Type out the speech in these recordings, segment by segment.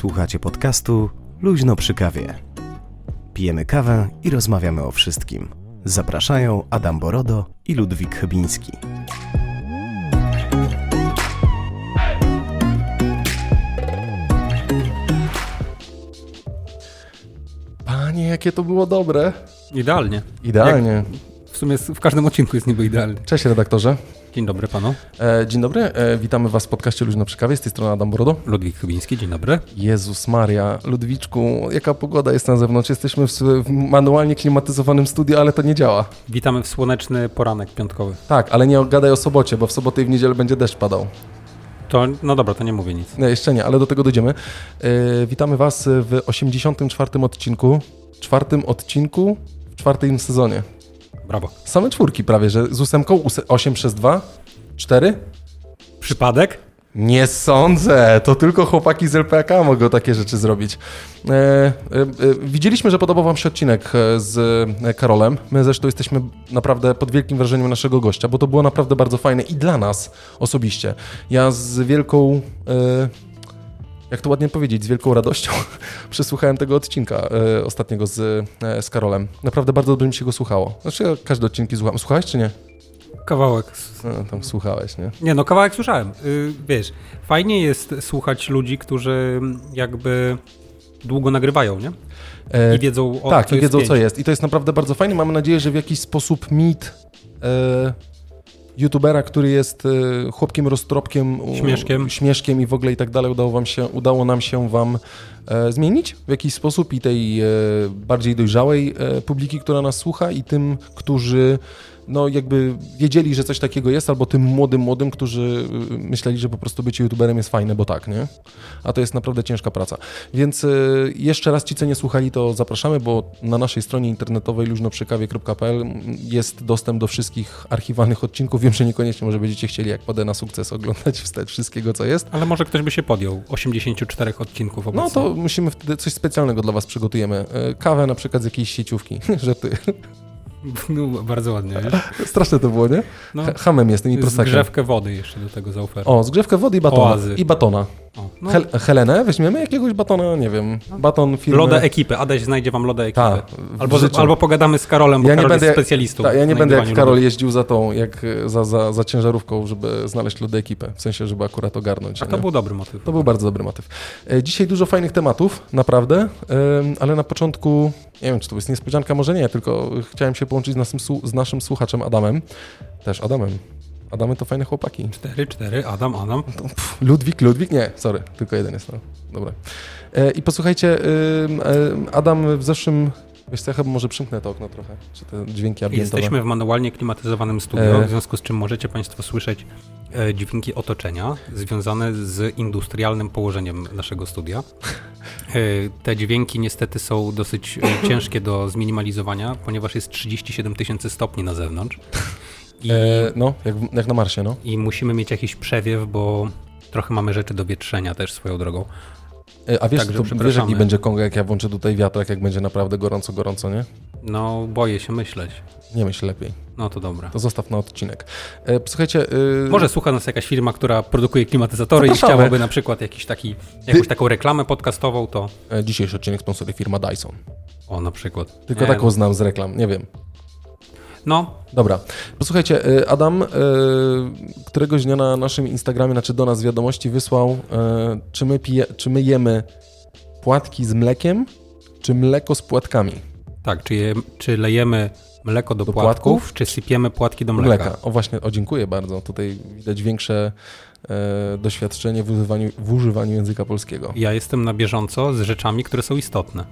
Słuchacie podcastu Luźno przy kawie. Pijemy kawę i rozmawiamy o wszystkim. Zapraszają Adam Borodo i Ludwik Chybiński. Panie, jakie to było dobre. Idealnie. Idealnie. W sumie w każdym odcinku jest niby idealny. Cześć redaktorze. Dzień dobry panu. E, dzień dobry, e, witamy was w podcaście Luźno przy kawie. Z tej strony Adam Brodo. Ludwik Chybiński, dzień dobry. Jezus Maria, Ludwiczku, jaka pogoda jest na zewnątrz? Jesteśmy w, w manualnie klimatyzowanym studiu, ale to nie działa. Witamy w słoneczny poranek piątkowy. Tak, ale nie gadaj o sobocie, bo w sobotę i w niedzielę będzie deszcz padał. To, no dobra, to nie mówię nic. Nie, jeszcze nie, ale do tego dojdziemy. E, witamy was w 84 odcinku. Czwartym odcinku w czwartym sezonie. Brawo. Same czwórki prawie, że z ósemką 8 przez 2, 4? Przypadek? Nie sądzę, to tylko chłopaki z LPK mogą takie rzeczy zrobić. E, e, e, widzieliśmy, że podobał Wam się odcinek e, z e, Karolem. My zresztą jesteśmy naprawdę pod wielkim wrażeniem naszego gościa, bo to było naprawdę bardzo fajne i dla nas osobiście. Ja z wielką. E, jak to ładnie powiedzieć, z wielką radością przesłuchałem tego odcinka e, ostatniego z, e, z Karolem. Naprawdę bardzo dobrze mi się go słuchało. Znaczy, ja każde odcinki słucham. Słuchałeś czy nie? Kawałek. No, tam słuchałeś, nie? Nie no, kawałek słyszałem. Yy, wiesz, fajnie jest słuchać ludzi, którzy jakby długo nagrywają, nie? E, I wiedzą o tak, co i jest wiedzą pięć. co jest. I to jest naprawdę bardzo fajne. Mamy nadzieję, że w jakiś sposób mit youtubera, który jest e, chłopkiem roztropkiem, Śmieszkiem. śmieszkiem i w ogóle i tak dalej, udało, wam się, udało nam się wam zmienić w jakiś sposób i tej e, bardziej dojrzałej e, publiki, która nas słucha i tym, którzy no jakby wiedzieli, że coś takiego jest, albo tym młodym, młodym, którzy myśleli, że po prostu bycie youtuberem jest fajne, bo tak, nie? A to jest naprawdę ciężka praca. Więc jeszcze raz ci, co nie słuchali, to zapraszamy, bo na naszej stronie internetowej luźnoprzykawie.pl jest dostęp do wszystkich archiwalnych odcinków. Wiem, że niekoniecznie może będziecie chcieli, jak podę na sukces, oglądać wstecz wszystkiego, co jest. Ale może ktoś by się podjął. 84 odcinków obecnie. No to musimy wtedy coś specjalnego dla was przygotujemy. Y, Kawę na przykład z jakiejś sieciówki, że ty. No, bardzo ładnie, wiesz? Straszne to było, nie? No, Ha- Hamem jestem i prostakiem. zgrzewkę wody jeszcze do tego zaoferuję. O, zgrzewkę wody i batona. Oazy. I batona. O, no. Hel Helenę weźmiemy? Jakiegoś batona? Nie wiem. Baton firmy... Loda ekipy. Adaś znajdzie wam loda ekipy. W albo, albo pogadamy z Karolem, bo Ja nie Karol będę jest jak- specjalistą. Tak, ja nie będę jak Karol jeździł za tą, jak za, za, za ciężarówką, żeby znaleźć lodę ekipę. W sensie, żeby akurat ogarnąć. A nie? to był dobry motyw. To był bardzo dobry motyw. E, Dzisiaj dużo fajnych tematów, naprawdę, ale na początku, nie wiem, czy to jest niespodzianka, może nie, tylko chciałem się połączyć z naszym, z naszym słuchaczem Adamem. Też Adamem. Adamy to fajne chłopaki. 4, 4, Adam, Adam. Pff, Ludwik, Ludwik? Nie, sorry, tylko jeden jest. No. Dobra. E, I posłuchajcie, em, Adam w zeszłym. Wiesz co, ja chyba może przymknę to okno trochę, czy te dźwięki ambientowe. Jesteśmy w manualnie klimatyzowanym studio, E. w związku z czym możecie Państwo słyszeć e, dźwięki otoczenia związane z industrialnym położeniem naszego studia. E, te dźwięki niestety są dosyć e, ciężkie do zminimalizowania, ponieważ jest 37 tysięcy stopni na zewnątrz. I, E, no, jak, jak na Marsie, no. I musimy mieć jakiś przewiew, bo trochę mamy rzeczy do wietrzenia też swoją drogą. E, a wiesz, Także to, wiesz, jaki będzie konga, jak ja włączę tutaj wiatrak, jak będzie naprawdę gorąco, gorąco, nie? No, boję się myśleć. Nie myśl lepiej. No to dobra. To zostaw na odcinek. E, słuchajcie... y, Może słucha nas jakaś firma, która produkuje klimatyzatory i Zapraszamy. chciałaby na przykład jakiś taki, jakąś taką reklamę podcastową, to e, Dzisiejszy odcinek sponsoruje firma Dyson. o na przykład. Tylko Nie, taką znam z reklam, nie wiem. No, Dobra, posłuchajcie, y, Adam y, któregoś dnia na naszym Instagramie, znaczy do nas wiadomości wysłał, y, czy my, pije, czy my jemy płatki z mlekiem, czy mleko z płatkami tak, czy, je, czy lejemy mleko do, Do płatków, płatków? czy sypiemy płatki do mleka? mleka. O właśnie, o dziękuję bardzo. Tutaj widać większe e, doświadczenie w używaniu, w używaniu języka polskiego. Ja jestem na bieżąco z rzeczami, które są istotne.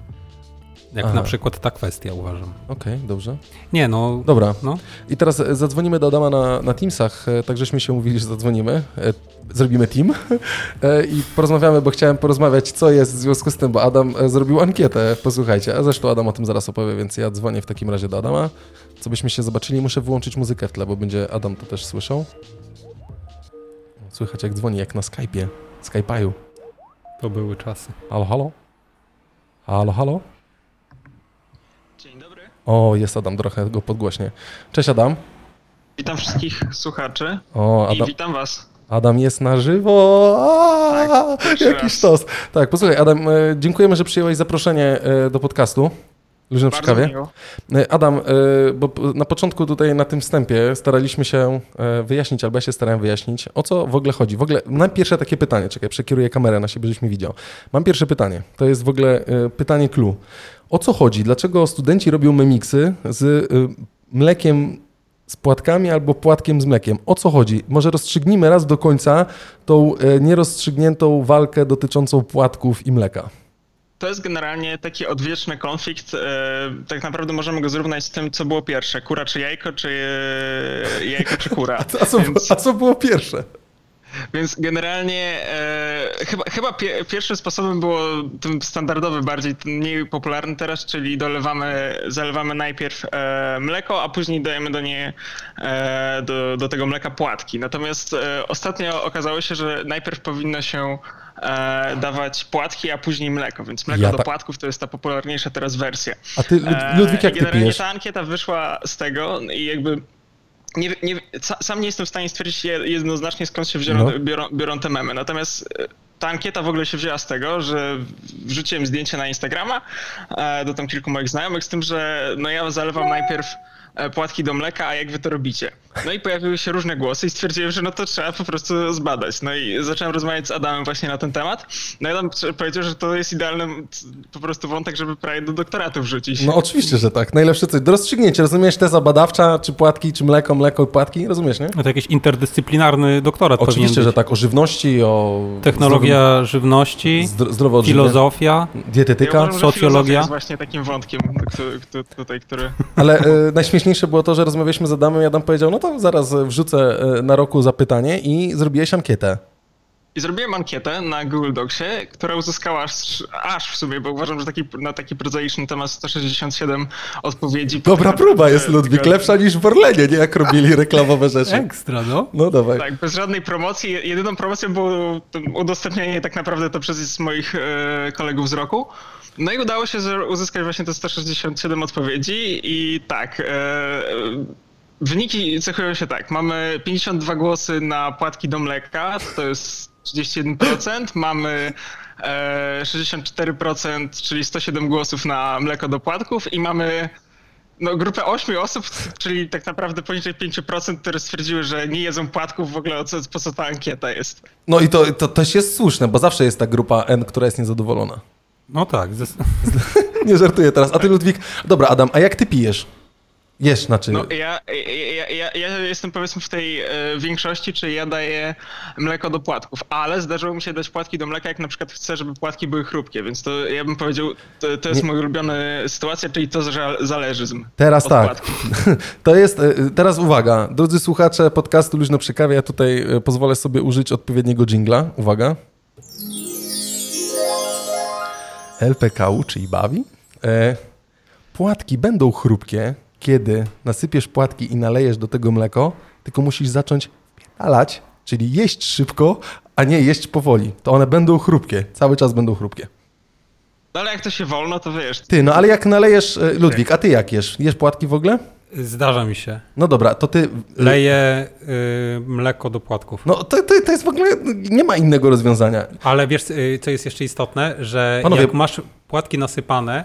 Jak Aha. na przykład ta kwestia, uważam. Okej, dobrze. Nie, no, Dobra, no i teraz e, zadzwonimy do Adama na, na Teamsach, e, tak żeśmy się umówili, że zadzwonimy. E, Zrobimy team i porozmawiamy, bo chciałem porozmawiać, co jest w związku z tym, bo Adam zrobił ankietę, posłuchajcie, a zresztą Adam o tym zaraz opowie, więc ja dzwonię w takim razie do Adama, co byśmy się zobaczyli. Muszę wyłączyć muzykę w tle, bo będzie Adam to też słyszał. Słychać jak dzwoni, jak na Skype'ie, Skype'aju. to były czasy. Halo, halo? Halo, halo? O, jest Adam, trochę go podgłośnie. Cześć Adam. Witam wszystkich słuchaczy O, i Adam. witam was. Adam jest na żywo. Aaaa, Tak, pierwszy Jaki raz. sztos. Tak, posłuchaj, Adam, e, dziękujemy, że przyjąłeś zaproszenie e, do podcastu. Luźno przy kawie. miło. E, Adam, bo na początku tutaj na tym wstępie staraliśmy się wyjaśnić, albo ja się starałem wyjaśnić, o co w ogóle chodzi. W ogóle mam pierwsze takie pytanie, czekaj, przekieruję kamerę na siebie, żebyś mi widział. Mam pierwsze pytanie, to jest w ogóle pytanie clue. O co chodzi? Dlaczego studenci robią memiksy z e, mlekiem z płatkami albo płatkiem z mlekiem? O co chodzi? Może rozstrzygnijmy raz do końca tą e, nierozstrzygniętą walkę dotyczącą płatków i mleka. To jest generalnie taki odwieczny konflikt. E, tak naprawdę możemy go zrównać z tym, co było pierwsze. Kura czy jajko, czy e, jajko czy kura. A co, Więc, a co było pierwsze? Więc generalnie e, chyba, chyba pie, pierwszym sposobem było ten standardowy, bardziej mniej popularny teraz, czyli dolewamy, zalewamy najpierw e, mleko, a później dajemy do nie e, do, do tego mleka płatki. Natomiast e, ostatnio okazało się, że najpierw powinno się e, dawać płatki, a później mleko, więc mleko Ja do płatków to jest ta popularniejsza teraz wersja. A ty, E, Ludwik, jak ty Generalnie pijesz? ta ankieta wyszła z tego i jakby nie, nie, sa- sam nie jestem w stanie stwierdzić je- jednoznacznie skąd się wziorą, No. biorą, biorą te memy. Natomiast e, ta ankieta w ogóle się wzięła z tego, że wrzuciłem zdjęcie na Instagrama e, do tam kilku moich znajomych z tym, że no ja zalewam najpierw e, płatki do mleka, a jak wy to robicie? No i pojawiły się różne głosy i stwierdziłem, że no to trzeba po prostu zbadać. No i zacząłem rozmawiać z Adamem właśnie na ten temat. No i Adam powiedział, że to jest idealny po prostu wątek, żeby prawie do doktoratu wrzucić. No oczywiście, że tak. Najlepsze coś. Do rozstrzygnięcia. Rozumiesz teza badawcza, czy płatki, czy mleko, mleko, płatki? Rozumiesz, nie? No to jakiś interdyscyplinarny doktorat Oczywiście, że tak. O żywności, o Technologia żywności, zdrowym, zdro, filozofia. dietetyka. Ja uważam, socjologia? jest właśnie takim wątkiem, tutaj, który... Ale e, najśmieszniejsze było to, że rozmawialiśmy z Adamem i Adam powiedział, no to zaraz wrzucę e, na roku zapytanie i zrobiłeś ankietę. I zrobiłem ankietę na Google Docsie, która uzyskała aż, aż w sumie, bo uważam, że taki, na taki prozaiczny temat 167 odpowiedzi. Dobra próba jest, Ludwik. Lepsza niż w Orlenie, nie? Jak robili reklamowe rzeczy. Ekstra, no. No dawaj. Tak, bez żadnej promocji. Jedyną promocją było udostępnienie tak naprawdę to przez moich e, kolegów z roku. No i udało się uzyskać właśnie te 167 odpowiedzi i tak. E, wyniki cechują się tak. Mamy 52 głosy na płatki do mleka, to jest 31%. Mamy e, 64%, czyli 107 głosów na mleko do płatków i mamy no, grupę 8 osób, czyli tak naprawdę poniżej 5%, które stwierdziły, że nie jedzą płatków w ogóle, o co, po co ta ankieta jest. No i to, to też jest słuszne, bo zawsze jest ta grupa N, która jest niezadowolona. No tak. Nie żartuję teraz. A ty, Ludwik, dobra, Adam, a jak ty pijesz? Jesz, znaczy... No ja, ja, ja, ja jestem powiedzmy w tej e, większości, czy ja daję mleko do płatków, ale zdarzyło mi się dać płatki do mleka, jak na przykład chcę, żeby płatki były chrupkie, więc to ja bym powiedział, to, to jest Nie- moja ulubiona sytuacja, czyli to że zależyzm. Teraz tak. To jest, e, teraz uwaga, drodzy słuchacze podcastu Luźno przy kawie, ja tutaj e, pozwolę sobie użyć odpowiedniego jingla. Uwaga. LPKU, czyli bawi. E, płatki będą chrupkie, kiedy nasypiesz płatki i nalejesz do tego mleko, tylko musisz zacząć wpierdalać, czyli jeść szybko, a nie jeść powoli. To one będą chrupkie, cały czas będą chrupkie. No ale jak to się wolno, to wiesz, Ty, no ale jak nalejesz, e, Ludwik, a ty jak jesz? Jesz płatki w ogóle? Zdarza mi się. No dobra, to ty... Leję y, mleko do płatków. No to, to, to jest w ogóle, nie ma innego rozwiązania. Ale wiesz, co jest jeszcze istotne, że Panowie- jak masz płatki nasypane,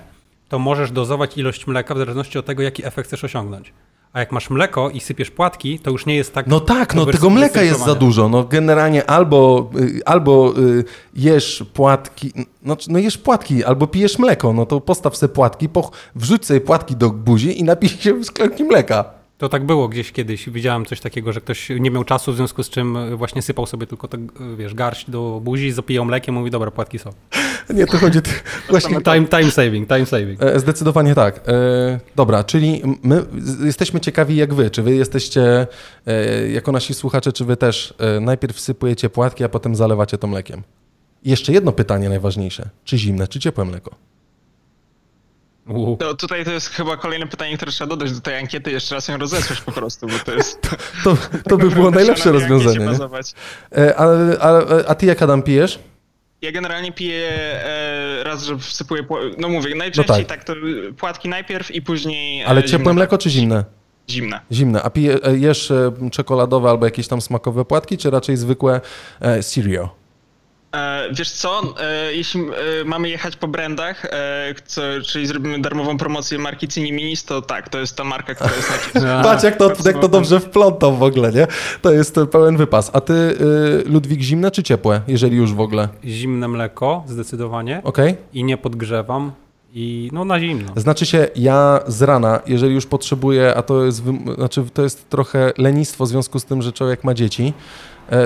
to możesz dozować ilość mleka w zależności od tego, jaki efekt chcesz osiągnąć. A jak masz mleko i sypiesz płatki, to już nie jest tak. No tak, no tego mleka jest za dużo. No generalnie albo, y, albo y, jesz płatki, no, no jesz płatki, albo pijesz mleko. No to postaw sobie płatki, poch, wrzuć sobie płatki do buzi i napij się szklanki mleka. To tak było gdzieś kiedyś. Widziałem coś takiego, że ktoś nie miał czasu, w związku z czym y, właśnie sypał sobie tylko tak, wiesz, garść do buzi, zapijał mlekiem, mówi, dobra, płatki są. Nie, to chodzi... Właśnie, Time, time saving, time saving. E, Zdecydowanie tak. E, dobra, czyli my jesteśmy ciekawi jak wy. Czy wy jesteście, e, jako nasi słuchacze, czy wy też najpierw wsypujecie płatki, a potem zalewacie to mlekiem? I jeszcze jedno pytanie najważniejsze. Czy zimne, czy ciepłe mleko? To tutaj to jest chyba kolejne pytanie, które trzeba dodać do tej ankiety, jeszcze raz ją rozesłać po prostu, bo to jest... To, to by było najlepsze rozwiązanie. E, a, a, a ty jak Adam pijesz? Ja generalnie piję e, raz, że wsypuję, no mówię, najczęściej tak. tak. to płatki najpierw i później... e, Ale zimne ciepłe mleko czy zimne? zimne. Zimne. A pije, e, e, czekoladowe albo jakieś tam smakowe płatki, czy raczej zwykłe e, cereal? E, wiesz co, e, jeśli e, mamy jechać po brandach, czyli zrobimy darmową promocję marki Cini Minis, to tak, to jest ta marka, która jest najcięższa. Patrz, jak to, jak to dobrze wplątał w ogóle, nie? To jest pełen wypas. A ty, Ludwik, zimne czy ciepłe, jeżeli już w ogóle? Zimne mleko, zdecydowanie. Okej? I nie podgrzewam. I no na zimno. Znaczy się, ja z rana, jeżeli już potrzebuję, a to jest, znaczy to jest trochę lenistwo w związku z tym, że człowiek ma dzieci,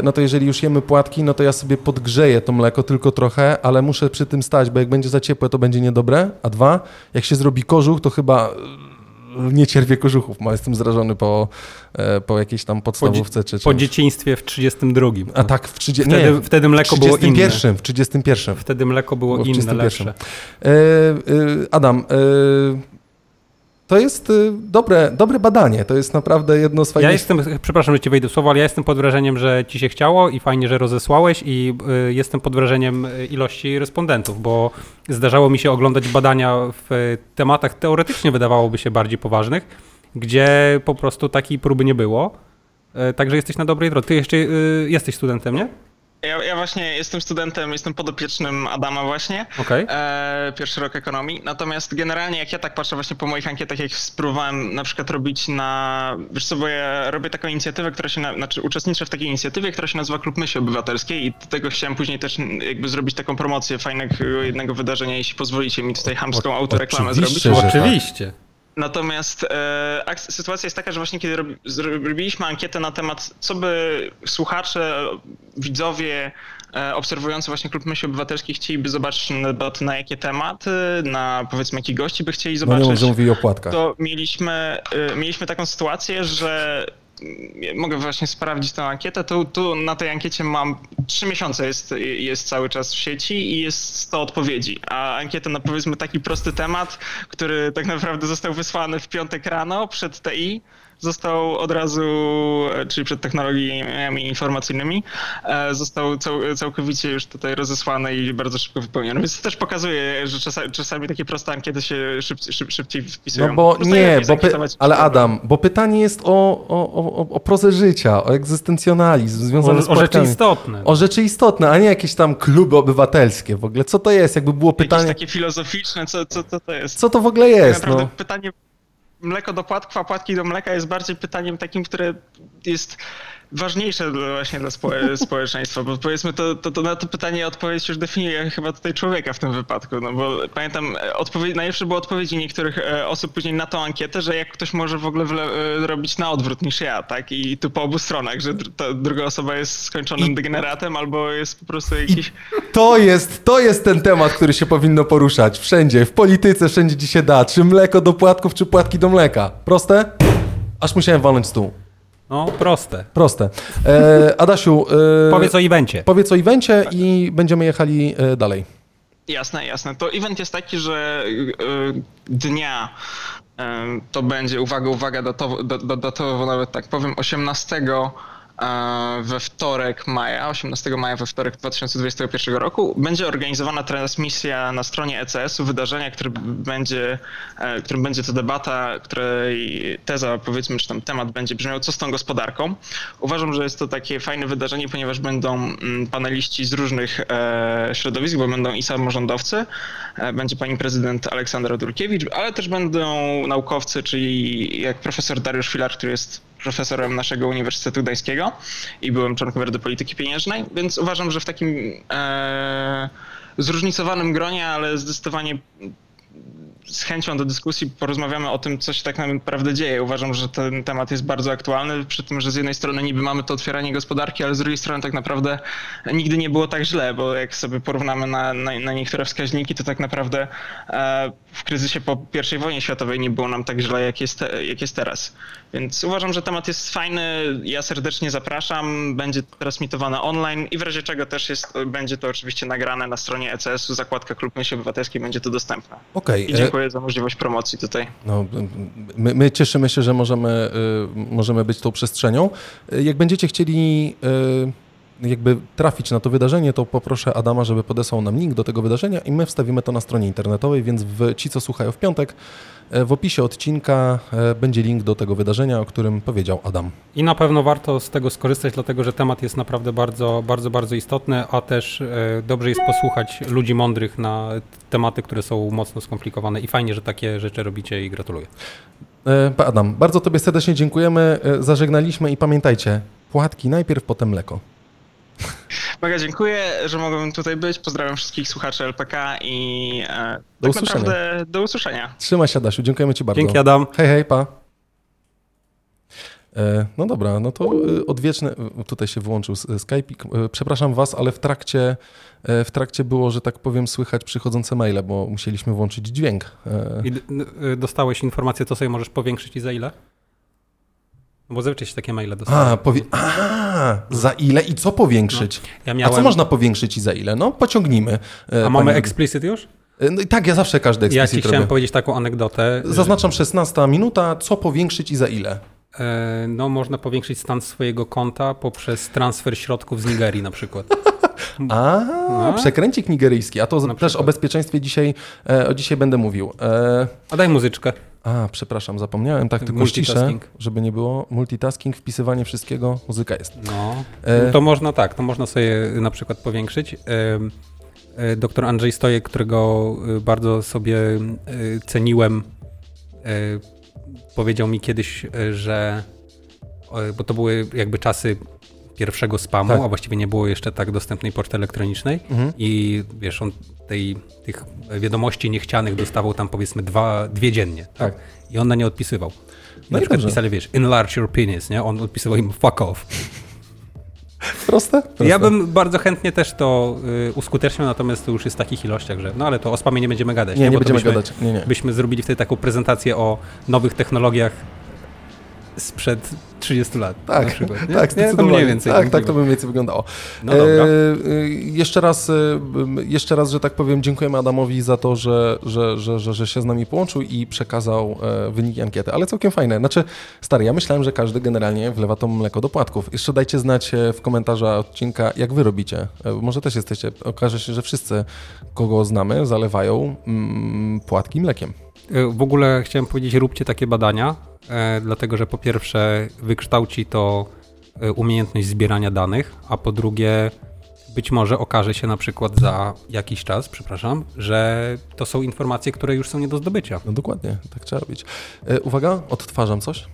no to jeżeli już jemy płatki, no to ja sobie podgrzeję to mleko tylko trochę, ale muszę przy tym stać, bo jak będzie za ciepłe, to będzie niedobre. A dwa, jak się zrobi kożuch, to chyba e, nie cierpię kożuchów, bo jestem zrażony po, e, po jakiejś tam podstawówce czy Po czymś. dzieciństwie w 32. A tak w 30... Wtedy, nie, wtedy w mleko było inne. 31, w 31. Wtedy mleko było Było inne, 31. lepsze. E, e, Adam, e, to jest e, dobre, dobre badanie. To jest naprawdę jedno z Ja fajnych... jestem, przepraszam, że ci wejdę w słowo, ale ja jestem pod wrażeniem, że ci się chciało i fajnie, że rozesłałeś i y, jestem pod wrażeniem y, ilości respondentów, bo zdarzało mi się oglądać badania w y, tematach teoretycznie wydawałoby się bardziej poważnych, gdzie po prostu takiej próby nie było. Y, Także jesteś na dobrej drodze. Ty jeszcze y, jesteś studentem, nie? Ja, ja właśnie jestem studentem, jestem podopiecznym Adama właśnie. Okej. E, pierwszy rok ekonomii. Natomiast generalnie jak ja tak patrzę właśnie po moich ankietach, jak spróbowałem na przykład robić na... Wiesz co, bo ja robię taką inicjatywę, która się... Na, znaczy uczestniczę w takiej inicjatywie, która się nazywa Klub Myśli Obywatelskiej i do tego chciałem później też jakby zrobić taką promocję fajnego jednego wydarzenia, jeśli pozwolicie mi tutaj chamską autoreklamę oczywiście, zrobić. tak. Oczywiście. Natomiast e, sytuacja jest taka, że właśnie kiedy zro- robiliśmy ankietę na temat, co by słuchacze, widzowie e, obserwujący właśnie Klub Myśli Obywatelskiej chcieliby zobaczyć na debaty, na jakie tematy, na powiedzmy jakich gości by chcieli No nie zobaczyć, mów, że mówi o płatkach. to mieliśmy, e, mieliśmy taką sytuację, że mogę właśnie sprawdzić tę ankietę, tu, tu na tej ankiecie mam trzy miesiące jest, jest cały czas w sieci i jest 100 odpowiedzi, a ankieta na powiedzmy taki prosty temat, który tak naprawdę został wysłany w piątek rano przed TI, został od razu, e, czyli przed technologiami informacyjnymi, e, został cał, całkowicie już tutaj rozesłany i bardzo szybko wypełniony. Więc to też pokazuje, że czasami, czasami takie proste ankiety się szyb, szyb, szybciej wpisują. No bo nie, bo py... ale. Adam, bo pytanie jest o, o, o, o prozę życia, o egzystencjonalizm związany z O, o rzeczy istotne. O rzeczy istotne, a nie jakieś tam kluby obywatelskie w ogóle. Co to jest? Jakby było Jakieś pytanie, takie filozoficzne, co, co, co to jest? co to w ogóle Tak jest? naprawdę No. pytanie mleko do płatków, a płatki do mleka jest bardziej pytaniem takim, które jest ważniejsze dla- właśnie dla spo, społeczeństwa, bo powiedzmy to, to, to na to pytanie odpowiedź już definiuje chyba tutaj człowieka w tym wypadku, no bo pamiętam, e, odpowiedź, najlepsze było odpowiedzi niektórych e, osób później na tą ankietę, że jak ktoś może w ogóle wle, e, robić na odwrót niż ja, tak? I tu po obu stronach, że ta druga osoba jest skończonym degeneratem albo jest po prostu jakiś... To jest, to jest ten temat, który się powinno poruszać. Wszędzie, w polityce, wszędzie gdzie się da. Czy mleko do płatków, czy płatki do mleka. Proste? Aż musiałem walnąć stół. No, proste. Proste. E, Adasiu, e, Powiedz o evencie. powiedz o evencie i będziemy jechali e, dalej. Jasne, jasne. To event jest taki, że y, dnia y, to będzie, uwaga, uwaga, datowo, datowo nawet tak powiem, 18 y, we wtorek maja, 18 maja we wtorek 2021 roku będzie organizowana transmisja na stronie ECS-u wydarzenia, które będzie, e, którym będzie to debata, której teza powiedzmy, czy tam temat będzie brzmiał, co z tą gospodarką. Uważam, że jest to takie fajne wydarzenie, ponieważ będą mm, paneliści z różnych e, środowisk, bo będą i samorządowcy, e, będzie pani prezydent Aleksandra Durkiewicz, ale też będą naukowcy, czyli jak profesor Dariusz Filar, który jest profesorem naszego Uniwersytetu Gdańskiego i byłem członkiem Rady Polityki Pieniężnej, więc uważam, że w takim e, zróżnicowanym gronie, ale zdecydowanie z chęcią do dyskusji porozmawiamy o tym, co się tak naprawdę dzieje. Uważam, że ten temat jest bardzo aktualny, przy tym, że z jednej strony niby mamy to otwieranie gospodarki, ale z drugiej strony tak naprawdę nigdy nie było tak źle, bo jak sobie porównamy na, na, na niektóre wskaźniki, to tak naprawdę e, w kryzysie po I wojnie światowej nie było nam tak źle, jak jest, jak jest teraz. Więc uważam, że temat jest fajny. Ja serdecznie zapraszam. Będzie transmitowane online i w razie czego też jest, będzie to oczywiście nagrane na stronie ECS-u. Zakładka Klub Myśli Obywatelskiej będzie to dostępne. Okej. I e, dziękuję za możliwość promocji tutaj. No, my, my cieszymy się, że możemy, y, możemy być tą przestrzenią. Y, Jak będziecie chcieli y, jakby trafić na to wydarzenie, to poproszę Adama, żeby podesłał nam link do tego wydarzenia i my wstawimy to na stronie internetowej, więc w, ci, co słuchają w piątek, e, w opisie odcinka e, będzie link do tego wydarzenia, o którym powiedział Adam. I na pewno warto z tego skorzystać, dlatego że temat jest naprawdę bardzo, bardzo, bardzo istotny, a też e, dobrze jest posłuchać ludzi mądrych na tematy, które są mocno skomplikowane i fajnie, że takie rzeczy robicie i gratuluję. Adam, bardzo Tobie serdecznie dziękujemy, zażegnaliśmy i pamiętajcie, płatki najpierw, potem mleko. Mega dziękuję, że mogłem tutaj być. Pozdrawiam wszystkich słuchaczy LPK i e, Do tak usłyszenia. naprawdę do usłyszenia. Trzymaj się, Adasiu, dziękujemy Ci bardzo. Dzięki Adam. Hej, hej, pa. E, No dobra, no to e, odwieczne, tutaj się wyłączył. E, Przepraszam Was, ale w trakcie, w trakcie było, że tak powiem, słychać przychodzące maile, bo musieliśmy włączyć dźwięk. I dostałeś informację, co sobie możesz powiększyć i za ile? No Bo zazwyczaj się takie maile dostają. A, powie... A, za ile i co powiększyć? ja A miałem... co można powiększyć i za ile? No, pociągnijmy. e, A mamy pani- explicit już? E, No i tak, ja zawsze każdy Ja ci chciałem robię. powiedzieć taką anegdotę. Zaznaczam 16 minuta, co powiększyć i za ile? E, No, można powiększyć stan swojego konta poprzez transfer środków z Nigerii na przykład. A, No. przekręcik nigeryjski. A to też o bezpieczeństwie dzisiaj, e, o dzisiaj będę mówił. E, A daj muzyczkę. A, przepraszam, zapomniałem, tak tylko ściszę, Multitasking. żeby nie było. Multitasking, wpisywanie wszystkiego, muzyka jest. No, E, to można tak, to można sobie na przykład powiększyć. Doktor Andrzej Stojek, którego bardzo sobie ceniłem, powiedział mi kiedyś, że bo to były jakby czasy pierwszego spamu, Tak. a właściwie nie było jeszcze tak dostępnej poczty elektronicznej Mhm. i wiesz, on tej, tych wiadomości niechcianych dostawał tam powiedzmy dwa, dwie dziennie. Tak. I on na nie odpisywał. I No na przykład dobrze. pisali, wiesz, enlarge your penis, nie? On odpisywał im fuck off. Proste? Proste. Ja bym bardzo chętnie też to y, uskuteczniał, natomiast to już jest w takich ilościach, że no ale to o spamie nie będziemy gadać. Nie, nie to będziemy byśmy, gadać. Nie, nie. Byśmy zrobili wtedy taką prezentację o nowych technologiach sprzed 30 lat. na Tak, przykład, nie? tak, mniej więcej. Tak, tak to by mniej więcej wyglądało. No dobra. E, e, jeszcze, raz, e, jeszcze raz, że tak powiem, dziękujemy Adamowi za to, że, że, że, że, że się z nami połączył i przekazał e, wyniki ankiety. Ale całkiem fajne. Znaczy, stary, ja myślałem, że każdy generalnie wlewa to mleko do płatków. Jeszcze dajcie znać w komentarzach odcinka, jak wy robicie. Może też jesteście, okaże się, że wszyscy, kogo znamy, zalewają mm, płatki mlekiem. W ogóle chciałem powiedzieć, róbcie takie badania, dlatego że po pierwsze wykształci to e, umiejętność zbierania danych, a po drugie być może okaże się na przykład za jakiś czas, przepraszam, że to są informacje, które już są nie do zdobycia. No dokładnie, tak trzeba robić. E, uwaga, odtwarzam coś.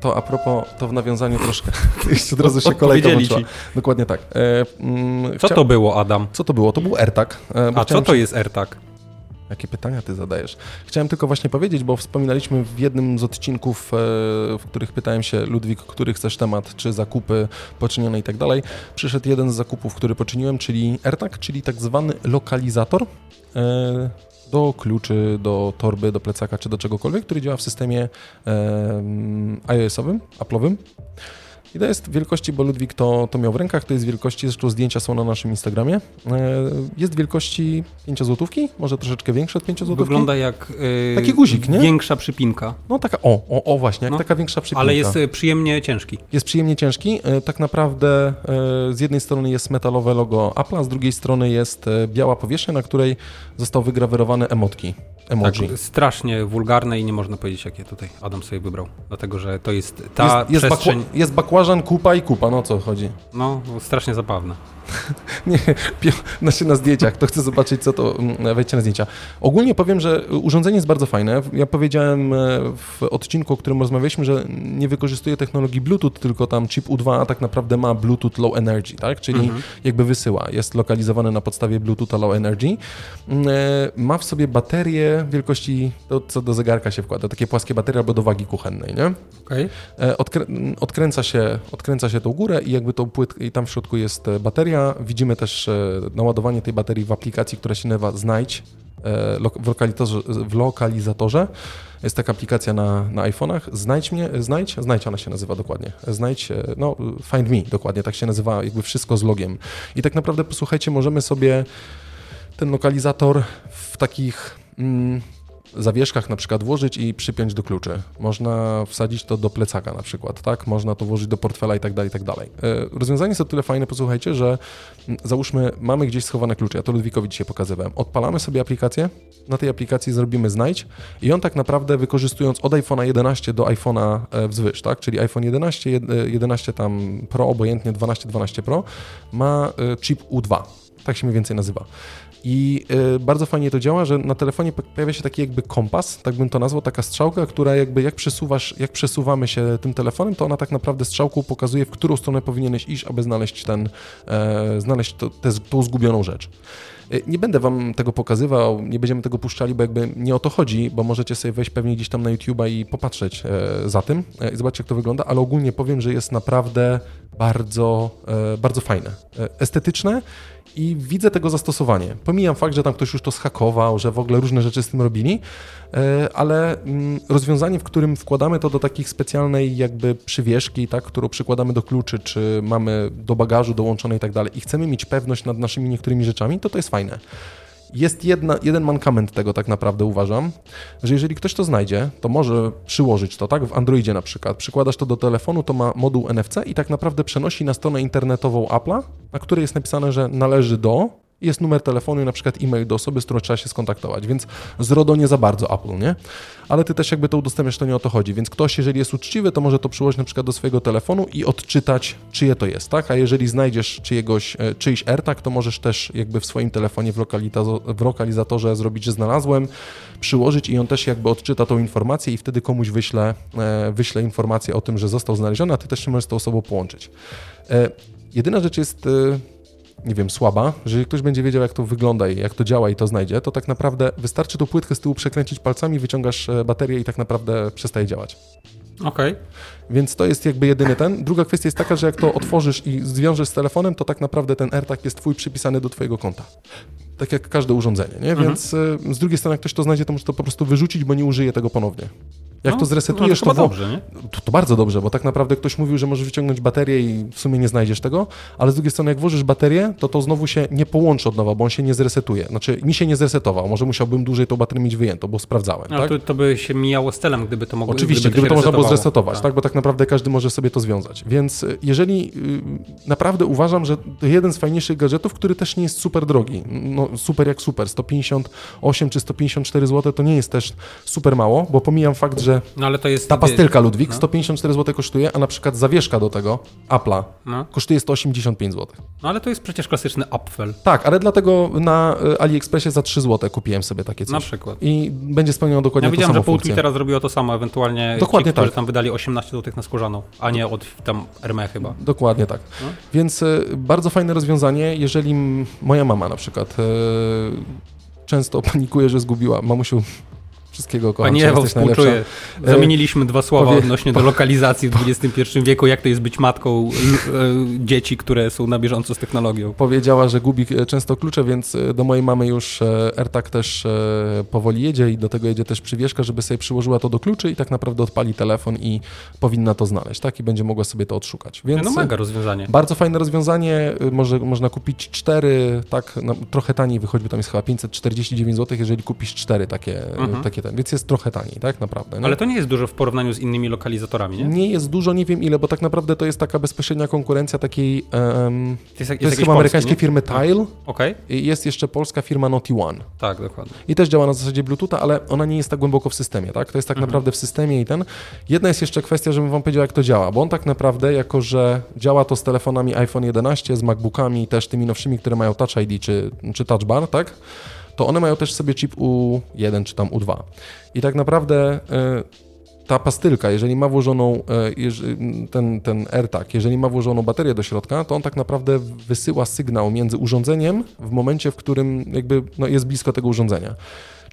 To a propos, to w nawiązaniu troszkę. Jeszcze od razu się kolejka włączyła. Dokładnie tak. E, mm, Co chcia- to było, Adam? Co to było? To był AirTag. e, A co to jest AirTag? Jakie pytania ty zadajesz? Chciałem tylko właśnie powiedzieć, bo wspominaliśmy w jednym z odcinków, e, w których pytałem się, Ludwik, który chcesz temat, czy zakupy poczynione i tak dalej. Przyszedł jeden z zakupów, który poczyniłem, czyli AirTag, czyli tak zwany lokalizator e, do kluczy, do torby, do plecaka, czy do czegokolwiek, który działa w systemie e, iOS-owym, Apple'owym. I to jest wielkości, bo Ludwik to, to miał w rękach, to jest wielkości, zresztą zdjęcia są na naszym Instagramie. E, Jest wielkości 5 złotówki, może troszeczkę większe od 5 złotówki. Wygląda jak y, Taki guzik, nie? większa przypinka, No taka, o, o, o właśnie, jak No. taka większa przypinka. ale jest y, przyjemnie ciężki. Jest przyjemnie ciężki. E, Tak naprawdę e, z jednej strony jest metalowe logo Apple, a z drugiej strony jest e, biała powierzchnia, na której został wygrawerowane emotki. Emoji. Tak, strasznie wulgarne i nie można powiedzieć, jakie tutaj Adam sobie wybrał. Dlatego, że to jest ta jest, jest, przestrzeń, bakła, jest bakłażan, kupa i kupa, no o co chodzi? no strasznie zabawna. Nie, znaczy na zdjęciach, kto chce zobaczyć, co to, mm, wejdźcie na zdjęcia. Ogólnie powiem, że urządzenie jest bardzo fajne. Ja powiedziałem e, w odcinku, o którym rozmawialiśmy, że nie wykorzystuje technologii Bluetooth, tylko tam chip U2 a tak naprawdę ma Bluetooth Low Energy, tak? Czyli Mhm. jakby wysyła. Jest lokalizowany na podstawie Bluetootha Low Energy. Mm, e, Ma w sobie baterię wielkości, to co do zegarka się wkłada, takie płaskie baterie albo do wagi kuchennej, nie? Okay. E, Odkrę odkręca, się, odkręca się tą górę i jakby tą płytkę, i tam w środku jest e, bateria. Widzimy też e, naładowanie tej baterii w aplikacji, która się nazywa Znajdź w, lokalizatorze, w lokalizatorze. Jest taka aplikacja na, na iPhone'ach. Znajdź mnie, znajdź, znajdź ona się nazywa dokładnie. Znajdź, no find me dokładnie, tak się nazywa jakby wszystko z logiem. I tak naprawdę posłuchajcie, możemy sobie ten lokalizator w takich... Mm, zawieszkach na przykład włożyć i przypiąć do kluczy. Można wsadzić to do plecaka na przykład, tak? Można to włożyć do portfela i tak dalej, i tak dalej. E, Rozwiązanie jest o tyle fajne, posłuchajcie, że mm, załóżmy, mamy gdzieś schowane klucze, ja to Ludwikowi dzisiaj pokazywałem. Odpalamy sobie aplikację, na tej aplikacji zrobimy znajdź i on tak naprawdę wykorzystując od iPhone'a 11 do iPhone'a e, wzwyż, tak? Czyli iPhone 11, jed- e, 11 tam Pro, obojętnie 12, 12 Pro, ma chip U2. Tak się mniej więcej nazywa. I y, bardzo fajnie to działa, że na telefonie po- pojawia się taki jakby kompas, tak bym to nazwał, taka strzałka, która jakby jak przesuwasz, jak przesuwamy się tym telefonem, to ona tak naprawdę strzałką pokazuje, w którą stronę powinieneś iść, aby znaleźć ten, e, znaleźć to, tę- tą zgubioną rzecz. Y, Nie będę wam tego pokazywał, nie będziemy tego puszczali, bo jakby nie o to chodzi, bo możecie sobie wejść pewnie gdzieś tam na YouTube'a i popatrzeć e, za tym e, i zobaczyć, jak to wygląda, ale ogólnie powiem, że jest naprawdę bardzo, e, bardzo fajne. E, estetyczne i widzę tego zastosowanie. Pomijam fakt, że tam ktoś już to schakował, że w ogóle różne rzeczy z tym robili, e, ale mm, rozwiązanie, w którym wkładamy to do takich specjalnej jakby przywieszki, tak, którą przykładamy do kluczy, czy mamy do bagażu dołączone i tak dalej i chcemy mieć pewność nad naszymi niektórymi rzeczami, to to jest fajne. Jest jedna, jeden mankament tego tak naprawdę uważam, że jeżeli ktoś to znajdzie, to może przyłożyć to, tak? W Androidzie na przykład. Przykładasz to do telefonu, to ma moduł NFC i tak naprawdę przenosi na stronę internetową Apple'a, na której jest napisane, że należy do jest numer telefonu i na przykład e-mail do osoby, z którą trzeba się skontaktować, więc z RODO nie za bardzo Apple, nie? Ale ty też jakby to udostępniasz, to nie o to chodzi, więc ktoś, jeżeli jest uczciwy, to może to przyłożyć na przykład do swojego telefonu i odczytać, czyje to jest, tak? A jeżeli znajdziesz czyjegoś, e, czyjś AirTag, to możesz też jakby w swoim telefonie w, w lokalizatorze zrobić, że znalazłem, przyłożyć i on też jakby odczyta tą informację i wtedy komuś wyśle, e, wyśle informację o tym, że został znaleziony, a ty też się możesz z tą osobą połączyć. E, Jedyna rzecz jest, nie wiem, słaba, że jeżeli ktoś będzie wiedział, jak to wygląda i jak to działa i to znajdzie, to tak naprawdę wystarczy tą płytkę z tyłu przekręcić palcami, wyciągasz e, baterię i tak naprawdę przestaje działać. Okej. Więc to jest jakby jedyny ten. Druga kwestia jest taka, że jak to otworzysz i zwiążesz z telefonem, to tak naprawdę ten AirTag jest twój przypisany do twojego konta. Tak jak każde urządzenie, nie? Więc e, z drugiej strony, jak ktoś to znajdzie, to może to po prostu wyrzucić, bo nie użyje tego ponownie. Jak No, to zresetujesz, to, to, wo- dobrze, to, to bardzo dobrze, bo tak naprawdę ktoś mówił, że możesz wyciągnąć baterię i w sumie nie znajdziesz tego, ale z drugiej strony jak włożysz baterię, to to znowu się nie połączy od nowa, bo on się nie zresetuje. Znaczy mi się nie zresetował, może musiałbym dłużej tą baterię mieć wyjętą, bo sprawdzałem, No, tak? to, to by się mijało z celem, gdyby to mogło Oczywiście, gdyby gdyby to można było zresetować, tak. Bo tak naprawdę każdy może sobie to związać. Więc y, jeżeli y, naprawdę uważam, że to jeden z fajniejszych gadżetów, który też nie jest super drogi. No super jak super, 158 czy 154 zł to nie jest też super mało, bo pomijam fakt, że No ale to jest... ta pastylka Ludwik no. 154 zł kosztuje, a na przykład zawieszka do tego Apple'a No. kosztuje 185 zł. no ale to jest przecież klasyczny Apfel. Tak, ale dlatego na y, AliExpressie za 3 zł kupiłem sobie takie coś. Na przykład. I będzie spełniało dokładnie Ja to widziałem, samo że pół. Twittera zrobiło to samo, ewentualnie Dokładnie ci, tak. tam wydali 18 zł na skórzaną, a nie od tam Hermé chyba. Dokładnie tak. No. Więc y, bardzo fajne rozwiązanie, jeżeli moja mama na przykład y, często panikuje, że zgubiła. Mamusiu, wszystkiego kocham Pani najlepsza. współczuję. Zamieniliśmy dwa słowa powie- odnośnie do lokalizacji w XXI wieku, jak to jest być matką e, dzieci, które są na bieżąco z technologią. Powiedziała, że gubi e, często klucze, więc e, do mojej mamy już e, AirTag też e, powoli jedzie i do tego jedzie też przywieszka, żeby sobie przyłożyła to do kluczy i tak naprawdę odpali telefon i powinna to znaleźć, tak? I będzie mogła sobie to odszukać. Więc No mega rozwiązanie. Bardzo fajne rozwiązanie, może, można kupić cztery, tak, no, trochę taniej wychodzi, bo tam jest chyba 549 zł, jeżeli kupisz cztery takie, Mhm. takie więc jest trochę taniej, tak, naprawdę. Nie? Ale to nie jest dużo w porównaniu z innymi lokalizatorami, nie? nie jest dużo, nie wiem ile, bo tak naprawdę to jest taka bezpośrednia konkurencja takiej, em, To jest, jest jakiś chyba amerykańskiej firmy Tile Okej, i jest jeszcze polska firma Naughty One. tak, dokładnie. I też działa na zasadzie Bluetootha, ale ona nie jest tak głęboko w systemie, tak? To jest tak Mhm. naprawdę w systemie i ten. Jedna jest jeszcze kwestia, żebym wam powiedział, jak to działa, bo on tak naprawdę, jako że działa to z telefonami iPhone 11, z MacBookami, też tymi nowszymi, które mają Touch ID czy, czy Touch Bar, tak? To one mają też sobie chip U1 czy tam U2. I tak naprawdę y, ta pastylka, jeżeli ma włożoną jeż- ten, ten AirTag, jeżeli ma włożoną baterię do środka, to on tak naprawdę wysyła sygnał między urządzeniem w momencie, w którym jakby no, jest blisko tego urządzenia.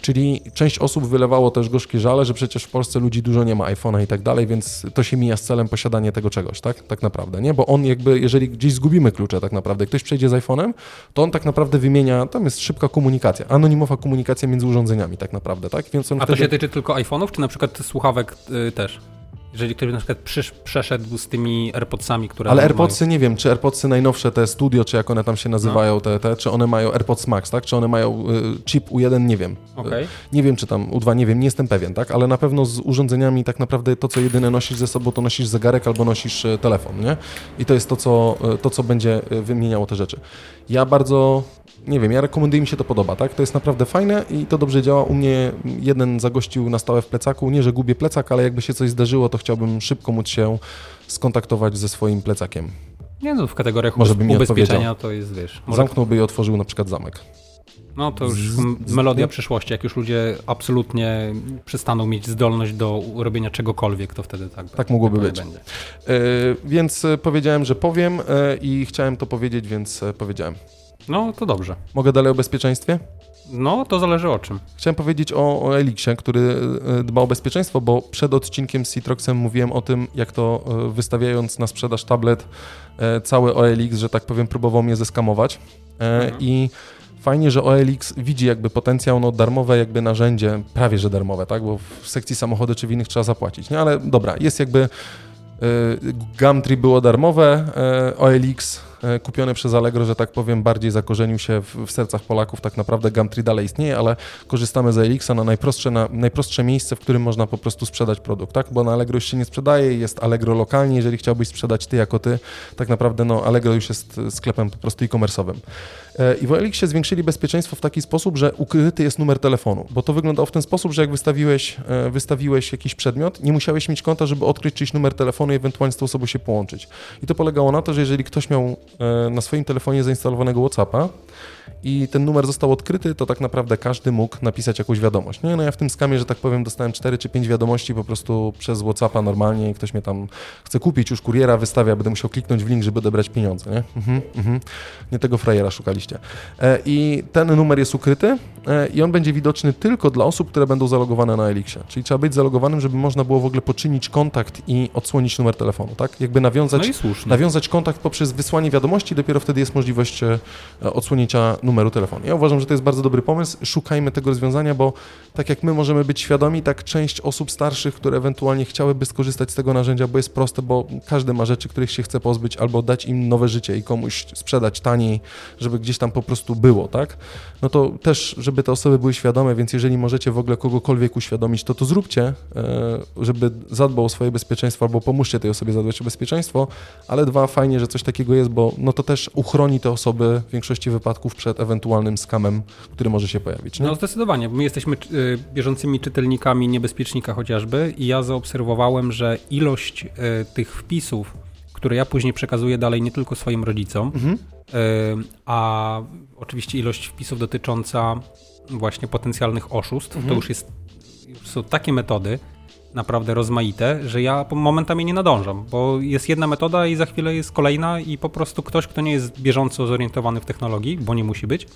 Czyli część osób wylewało też gorzkie żale, że przecież w Polsce ludzi dużo nie ma iPhone'a i tak dalej, więc to się mija z celem posiadania tego czegoś, tak? Tak naprawdę, nie? Bo on jakby, jeżeli gdzieś zgubimy klucze tak naprawdę, ktoś przejdzie z iPhone'em, to on tak naprawdę wymienia, tam jest szybka komunikacja, anonimowa komunikacja między urządzeniami tak naprawdę, tak? Więc on A to wtedy... się tyczy tylko iPhone'ów, czy na przykład słuchawek y, też? Jeżeli ktoś na przykład przysz, przeszedł z tymi AirPodsami, które. Ale mają- AirPodsy nie wiem, czy AirPodsy najnowsze, te Studio, czy jak one tam się nazywają, No. te, te, czy one mają AirPods Max, tak? Czy one mają y, chip U1, nie wiem. Okej. Y, Nie wiem, czy tam U2, nie wiem, nie jestem pewien, tak? Ale na pewno z urządzeniami tak naprawdę to, co jedyne nosisz ze sobą, to nosisz zegarek albo nosisz y, telefon, nie? I to jest to, co, y, to, co będzie y, wymieniało te rzeczy. Ja bardzo nie wiem, ja rekomenduję, mi się to podoba, tak? To jest naprawdę fajne i to dobrze działa. U mnie jeden zagościł na stałe w plecaku. Nie, że gubię plecak, ale jakby się coś zdarzyło, to chciałbym szybko móc się skontaktować ze swoim plecakiem. Nie no, w kategoriach Może nie ubezpieczenia to jest, wiesz, może, Zamknąłby i otworzył na przykład zamek. no to już Z- z- melodia nie? przyszłości, jak już ludzie absolutnie przestaną mieć zdolność do robienia czegokolwiek, to wtedy tak, Tak mogłoby tak być. będzie. E, więc e, powiedziałem, że powiem e, i chciałem to powiedzieć, więc powiedziałem. No to dobrze. Mogę dalej o bezpieczeństwie? No to zależy o czym. Chciałem powiedzieć o, o Elixie, który e, dba o bezpieczeństwo, bo przed odcinkiem z Citroxem mówiłem o tym, jak to e, wystawiając na sprzedaż tablet e, cały OLX, że tak powiem, próbował mnie zeskamować. Mhm. I fajnie, że OLX widzi jakby potencjał, no darmowe jakby narzędzie, prawie że darmowe, tak, bo w sekcji samochody czy w innych trzeba zapłacić, nie, ale dobra, jest jakby Gumtree było darmowe, OLX e, kupione przez Allegro, że tak powiem, bardziej zakorzenił się w, w sercach Polaków. Tak naprawdę Gumtree dalej istnieje, ale korzystamy z OLX-a na najprostsze, na najprostsze miejsce, w którym można po prostu sprzedać produkt, tak? Bo na Allegro już się nie sprzedaje, jest Allegro lokalnie, jeżeli chciałbyś sprzedać ty jako ty, tak naprawdę no Allegro już jest sklepem po prostu e-commerce'owym. E, I w OLX-ie zwiększyli bezpieczeństwo w taki sposób, że ukryty jest numer telefonu, bo to wyglądało w ten sposób, że jak wystawiłeś, e, wystawiłeś jakiś przedmiot, nie musiałeś mieć konta, żeby odkryć czyjś numer telefonu i ewentualnie z tą osobą się połączyć. I to polegało na to, że jeżeli ktoś miał na swoim telefonie zainstalowanego WhatsAppa i ten numer został odkryty, to tak naprawdę każdy mógł napisać jakąś wiadomość. Nie, no ja w tym skamie, że tak powiem, dostałem 4 czy 5 wiadomości po prostu przez WhatsAppa normalnie i ktoś mnie tam chce kupić, już kuriera wystawia, będę musiał kliknąć w link, żeby odebrać pieniądze, nie? Mhm, mhm. Nie tego frajera szukaliście. E, I ten numer jest ukryty e, i on będzie widoczny tylko dla osób, które będą zalogowane na Elixie. Czyli trzeba być zalogowanym, żeby można było w ogóle poczynić kontakt i odsłonić numer telefonu, tak? Jakby nawiązać No nawiązać kontakt poprzez wysłanie wiadomości, dopiero wtedy jest możliwość e, odsłonięcia numeru telefonu. Ja uważam, że to jest bardzo dobry pomysł. Szukajmy tego rozwiązania, bo tak jak my możemy być świadomi, tak część osób starszych, które ewentualnie chciałyby skorzystać z tego narzędzia, bo jest proste, bo każdy ma rzeczy, których się chce pozbyć, albo dać im nowe życie i komuś sprzedać taniej, żeby gdzieś tam po prostu było, tak? No to też, żeby te osoby były świadome, więc jeżeli możecie w ogóle kogokolwiek uświadomić, to to zróbcie, e, żeby zadbał o swoje bezpieczeństwo, albo pomóżcie tej osobie zadbać o bezpieczeństwo, ale dwa, fajnie, że coś takiego jest, bo no to też uchroni te osoby w większości wypadków przed ewentualnym skamem, który może się pojawić. Nie? No zdecydowanie. My jesteśmy y, bieżącymi czytelnikami niebezpiecznika chociażby i ja zaobserwowałem, że ilość y, tych wpisów, które ja później przekazuję dalej nie tylko swoim rodzicom, Mhm. y, a oczywiście ilość wpisów dotycząca właśnie potencjalnych oszustw, Mhm. to już jest już są takie metody naprawdę rozmaite, że ja momentami nie nadążam, bo jest jedna metoda i za chwilę jest kolejna i po prostu ktoś, kto nie jest bieżąco zorientowany w technologii, bo nie musi być,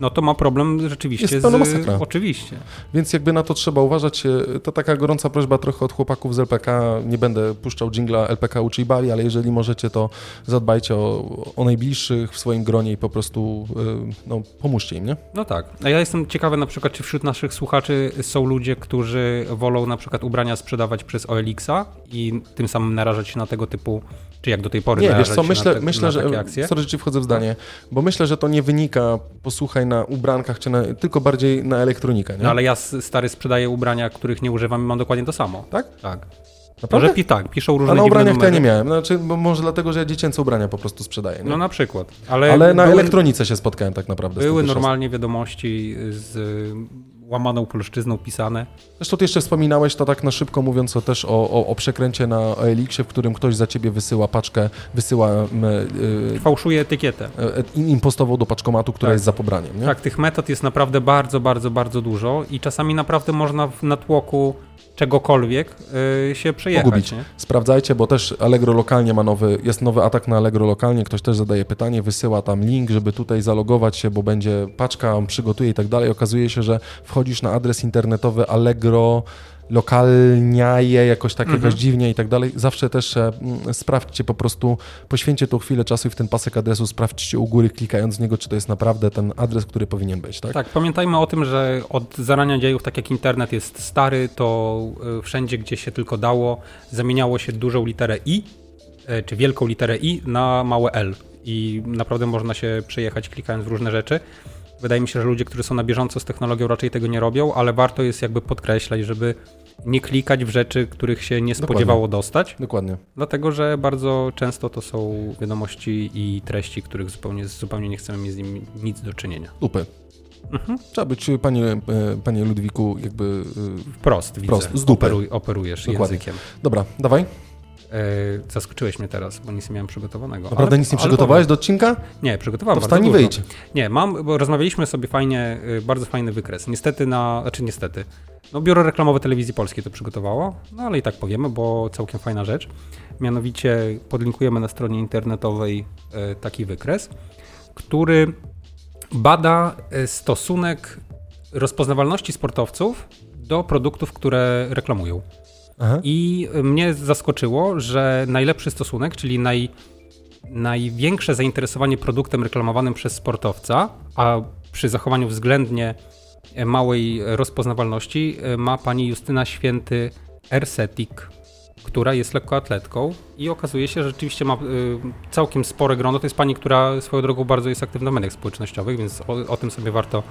no to ma problem rzeczywiście Jest z... masakra. Oczywiście. Więc jakby na to trzeba uważać. E, To taka gorąca prośba trochę od chłopaków z LPK. Nie będę puszczał jingla LPK uczy bali, ale jeżeli możecie, to zadbajcie o, o najbliższych w swoim gronie i po prostu e, no, pomóżcie im, nie? No tak. A ja jestem ciekawy na przykład, czy wśród naszych słuchaczy są ludzie, którzy wolą na przykład ubrania sprzedawać przez OLX-a i tym samym narażać się na tego typu, czy jak do tej pory Nie, wiesz co, myślę, te, myślę że. Sorry, że ci wchodzę w zdanie, bo myślę, że to nie wynika, posłuchaj, na ubrankach, czy na, tylko bardziej na elektronikę, nie? No ale ja stary sprzedaję ubrania, których nie używam i mam dokładnie to samo. Tak? Tak. Naprawdę? Może pi, tak, piszą różne A na ubraniach to ja nie miałem. Znaczy, bo może dlatego, że ja dziecięce ubrania po prostu sprzedaję. Nie? No na przykład. Ale, ale na były, elektronice się spotkałem tak naprawdę. były normalnie wiadomości z łamaną polszczyzną pisane. Zresztą ty jeszcze wspominałeś to tak na szybko mówiąc o, też o, o, o przekręcie na OLX-ie, w którym ktoś za ciebie wysyła paczkę, wysyła m, y, Fałszuje etykietę. y, impostową do paczkomatu, która Tak. jest za pobraniem. Nie? Tak, tych metod jest naprawdę bardzo, bardzo, bardzo dużo i czasami naprawdę można w natłoku czegokolwiek y, się przejechać. Pogubić. Nie? Sprawdzajcie, bo też Allegro lokalnie ma nowy, jest nowy atak na Allegro lokalnie, ktoś też zadaje pytanie, wysyła tam link, żeby tutaj zalogować się, bo będzie paczka, on przygotuje i tak dalej. Okazuje się, że wchodzisz na adres internetowy Allegro lokalniaje, jakoś tak, Mhm. jakoś dziwnie i tak dalej. Zawsze też e, mm, sprawdźcie po prostu, poświęćcie tą chwilę czasu i w ten pasek adresu sprawdźcie u góry, klikając w niego, czy to jest naprawdę ten adres, który powinien być, tak? Tak, pamiętajmy o tym, że od zarania dziejów, tak jak internet jest stary, to y, wszędzie, gdzie się tylko dało, zamieniało się dużą literę i, y, czy wielką literę i na małe l. I naprawdę można się przejechać klikając w różne rzeczy. Wydaje mi się, że ludzie, którzy są na bieżąco z technologią, raczej tego nie robią, ale warto jest jakby podkreślać, żeby nie klikać w rzeczy, których się nie spodziewało dostać, Dokładnie. dlatego że bardzo często to są wiadomości i treści, których zupełnie, zupełnie nie chcemy mieć z nimi nic do czynienia. Super. Mhm. Trzeba być, panie, e, panie Ludwiku, jakby... e, Wprost, Wprost, widzę. z dupy. Operuj, operujesz Dokładnie. językiem. Dobra, dawaj. E, zaskoczyłeś mnie teraz, bo nic nie miałem przygotowanego. Naprawdę Ale- nic nie przygotowałeś powiem. do odcinka? Nie, przygotowałem To wstań i wyjdź. Nie, mam, bo rozmawialiśmy sobie fajnie, y, bardzo fajny wykres. Niestety na, znaczy niestety, no biuro reklamowe telewizji polskiej to przygotowało, no ale i tak powiemy, bo całkiem fajna rzecz. Mianowicie podlinkujemy na stronie internetowej e, taki wykres, który bada e, stosunek rozpoznawalności sportowców do produktów, które reklamują. I mnie zaskoczyło, że najlepszy stosunek, czyli naj, największe zainteresowanie produktem reklamowanym przez sportowca, a przy zachowaniu względnie małej rozpoznawalności, ma pani Justyna Święty Ersetik, która jest lekkoatletką i okazuje się, że rzeczywiście ma y, całkiem spore grono. To jest pani, która swoją drogą bardzo jest aktywna w mediach społecznościowych, więc o, o tym sobie warto e,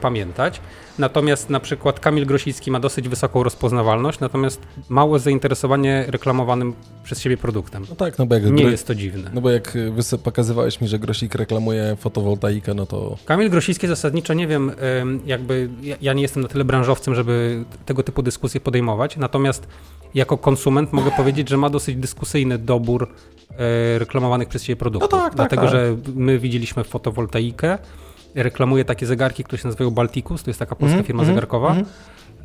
pamiętać. Natomiast na przykład Kamil Grosicki ma dosyć wysoką rozpoznawalność, natomiast małe zainteresowanie reklamowanym przez siebie produktem. No tak, no bo jak, Nie jest to dziwne. no bo jak wys- pokazywałeś mi, że Grosik reklamuje fotowoltaikę, no to Kamil Grosicki zasadniczo nie wiem, em, jakby ja- ja nie jestem na tyle branżowcem, żeby tego typu dyskusje podejmować, natomiast jako konsument mogę powiedzieć, że ma dosyć dyskusyjny dobór e, reklamowanych przez siebie produktów. No tak, tak, Dlatego, tak. że my widzieliśmy fotowoltaikę, reklamuje takie zegarki, które się nazywają Balticus, to jest taka polska Mhm, firma mhm, zegarkowa. mhm.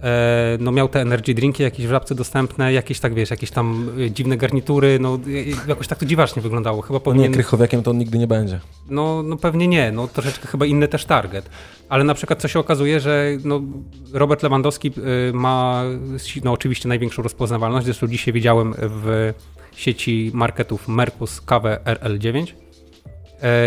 E, no miał te energy drinki jakieś w żabce dostępne, jakieś tak wiesz, jakieś tam e, dziwne garnitury, no e, jakoś tak to dziwacznie wyglądało. Chyba no nie, powinien krychowiakiem to on nigdy nie będzie. no, no pewnie nie, no troszeczkę chyba inny też target. Ale na przykład co się okazuje, że no, Robert Lewandowski ma no, oczywiście największą rozpoznawalność. Zresztą dzisiaj widziałem w sieci marketów Mercus kawę RL9 e,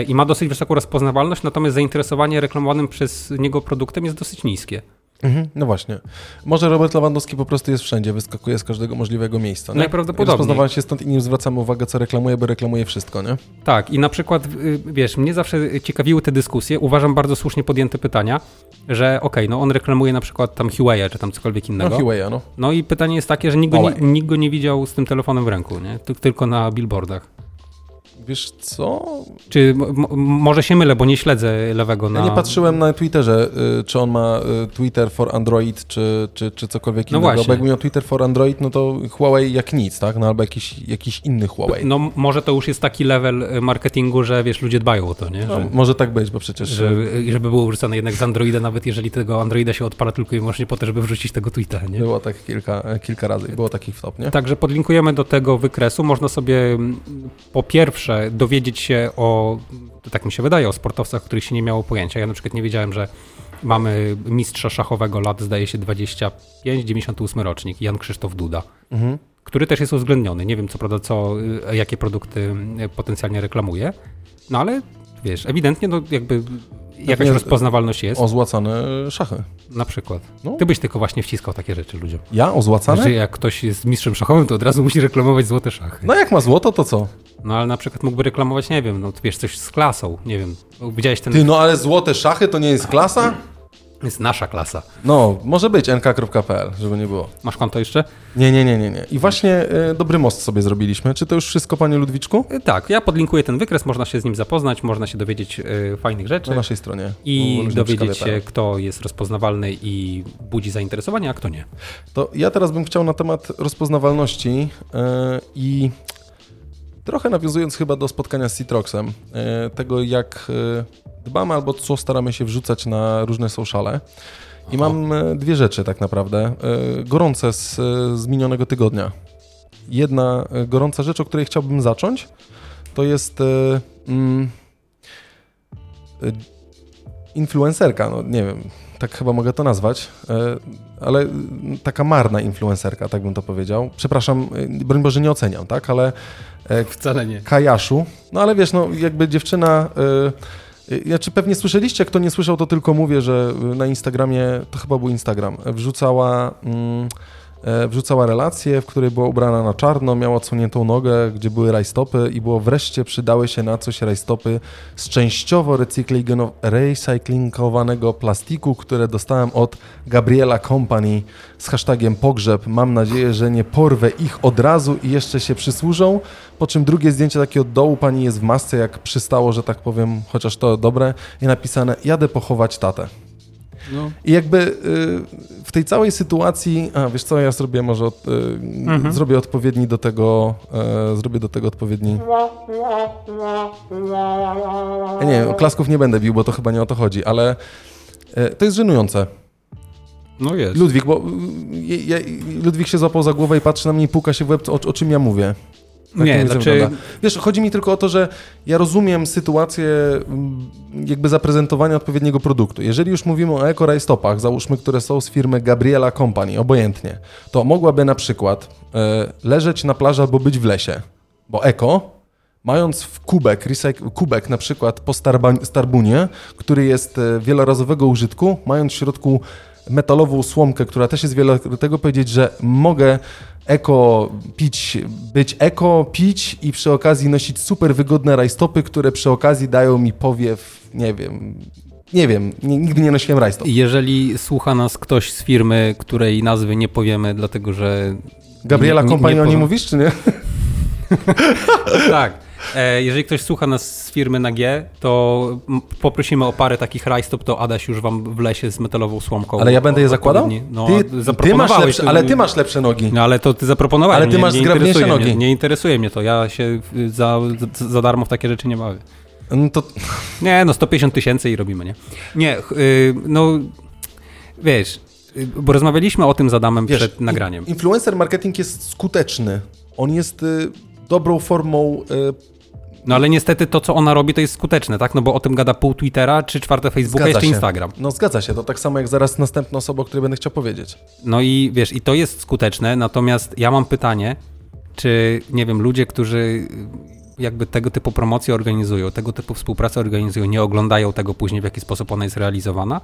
i ma dosyć wysoką rozpoznawalność, natomiast zainteresowanie reklamowanym przez niego produktem jest dosyć niskie. Mhm, no właśnie. Może Robert Lewandowski po prostu jest wszędzie, wyskakuje z każdego możliwego miejsca. Nie? Najprawdopodobniej. Rozpoznawanie się stąd i nie zwracamy uwagi, co reklamuje, bo reklamuje wszystko, nie? Tak, i na przykład, y, wiesz, mnie zawsze ciekawiły te dyskusje. Uważam bardzo słusznie podjęte pytania, że okej, no on reklamuje na przykład tam Huawei czy tam cokolwiek No innego. Huawei, no. No i pytanie jest takie, że nikt go, nie, nikt go nie widział z tym telefonem w ręku, nie? Ty- Tylko na billboardach. Wiesz co? Czy może się mylę, bo nie śledzę lewego na... Ja nie patrzyłem na Twitterze, y, czy on ma y, Twitter for Android, czy, czy, czy cokolwiek No innego. właśnie. Bo jakby miał Twitter for Android, no to Huawei jak nic, tak? No albo jakiś, jakiś inny Huawei. No może to już jest taki level y, marketingu, że wiesz, ludzie dbają o to, nie? No, Że, może tak być, bo przecież... że, żeby było wrzucane jednak z Androida, nawet jeżeli tego Androida się odpala tylko i wyłącznie po to, żeby wrzucić tego tweeta, nie? Było tak kilka, kilka razy, było takich wtop, nie? Także podlinkujemy do tego wykresu. Można sobie mm, po pierwsze dowiedzieć się o, tak mi się wydaje, o sportowcach, których się nie miało pojęcia. Ja na przykład nie wiedziałem, że mamy mistrza szachowego lat, zdaje się 25, 98 rocznik, Jan Krzysztof Duda, Mhm. który też jest uwzględniony. Nie wiem co prawda, co, jakie produkty potencjalnie reklamuje, no ale wiesz, ewidentnie no jakby jakaś rozpoznawalność jest, Ozłacane szachy. na przykład. No. Ty byś tylko właśnie wciskał takie rzeczy ludziom. Ja? Ozłacane? Że jak ktoś jest mistrzem szachowym, to od razu musi reklamować złote szachy. No jak ma złoto, to co? No ale na przykład mógłby reklamować, nie wiem, no wiesz, coś z klasą, nie wiem. Widziałeś ten, Ty, no ale złote szachy to nie jest klasa? Jest nasza klasa. No, może być nk.pl, żeby nie było. Masz konto jeszcze? Nie, nie, nie, nie, nie. I właśnie e, dobry most sobie zrobiliśmy. Czy to już wszystko, panie Ludwiczku? Y, Tak, ja podlinkuję ten wykres, można się z nim zapoznać, można się dowiedzieć y, fajnych rzeczy Na naszej stronie. i dowiedzieć się, kto jest rozpoznawalny i budzi zainteresowanie, a kto nie. To ja teraz bym chciał na temat rozpoznawalności e, i trochę nawiązując chyba do spotkania z Citroxem, e, tego jak e, dbamy albo co staramy się wrzucać na różne sociale. I mam e, dwie rzeczy tak naprawdę, gorące z, z minionego tygodnia. Jedna gorąca rzecz, o której chciałbym zacząć, to jest mm, influencerka, no nie wiem, tak chyba mogę to nazwać, e, ale taka marna influencerka, tak bym to powiedział. Przepraszam, e, broń Boże nie oceniam, tak, ale e, Wcale nie. Kajaszu, no ale wiesz, no jakby dziewczyna... e, Znaczy pewnie słyszeliście, kto nie słyszał, to tylko mówię, że na Instagramie, to chyba był Instagram, wrzucała, mm, wrzucała relację, w której była ubrana na czarno, miała odsuniętą nogę, gdzie były rajstopy i było wreszcie przydały się na coś rajstopy z częściowo recyklingo- recyklingowanego plastiku, które dostałem od Gabriela Company z hashtagiem pogrzeb. Mam nadzieję, że nie porwę ich od razu i jeszcze się przysłużą. Po czym drugie zdjęcie takie od dołu, pani jest w masce, jak przystało, że tak powiem, chociaż to dobre, i napisane jadę pochować tatę. No. I jakby y, w tej całej sytuacji, a wiesz co, ja zrobię może od, y, zrobię odpowiedni do tego, y, zrobię do tego odpowiedni. Ja nie, oklasków nie będę bił, bo to chyba nie o to chodzi, ale y, to jest żenujące. No jest. Ludwik, bo y, ja, Ludwik się złapał za głowę i patrzy na mnie i puka się w łeb, o, o czym ja mówię. Tak Nie, znaczy- wygląda. Wiesz, chodzi mi tylko o to, że ja rozumiem sytuację mm, jakby zaprezentowania odpowiedniego produktu. Jeżeli już mówimy o eco-rajstopach, załóżmy, które są z firmy Gabriela Company, obojętnie, to mogłaby na przykład e, leżeć na plaży albo być w lesie, bo eko, mając w kubek, kubek na przykład po Starbunie, który jest e, wielorazowego użytku, mając w środku metalową słomkę, która też jest wielokrotnego, powiedzieć, że mogę eko pić, być eko, pić i przy okazji nosić super wygodne rajstopy, które przy okazji dają mi powiew, nie wiem, nie wiem, nigdy nie nosiłem rajstop. Jeżeli słucha nas ktoś z firmy, której nazwy nie powiemy, dlatego że... Gabriela nie o niej mówisz, czy nie? Tak. E, jeżeli ktoś słucha nas z firmy na G, to poprosimy o parę takich rajstop, to Adaś już wam w lesie z metalową słomką. Ale ja będę je zakładał? No, ty, ty masz lepsze, ale ty masz lepsze nogi. No ale to ty zaproponowałeś. Ale ty mnie, masz nie zgrabniejsze nogi. Mnie, nie interesuje mnie to. Ja się za, za, za darmo w takie rzeczy nie bawię. No to Nie, no 150 tysięcy i robimy, nie? Nie, y, no wiesz, y, bo rozmawialiśmy o tym z Adamem wiesz, przed nagraniem. influencer marketing jest skuteczny. On jest y, dobrą formą y, No ale niestety to, co ona robi, to jest skuteczne, tak? No bo o tym gada pół Twittera, trzy czwarte Facebooka, Zgadza jeszcze się. Instagram. No zgadza się, to tak samo jak zaraz następna osoba, o której będę chciał powiedzieć. No i wiesz, i to jest skuteczne, natomiast ja mam pytanie, czy, nie wiem, ludzie, którzy y, jakby tego typu promocje organizują, tego typu współpracę organizują, nie oglądają tego później, w jaki sposób ona jest realizowana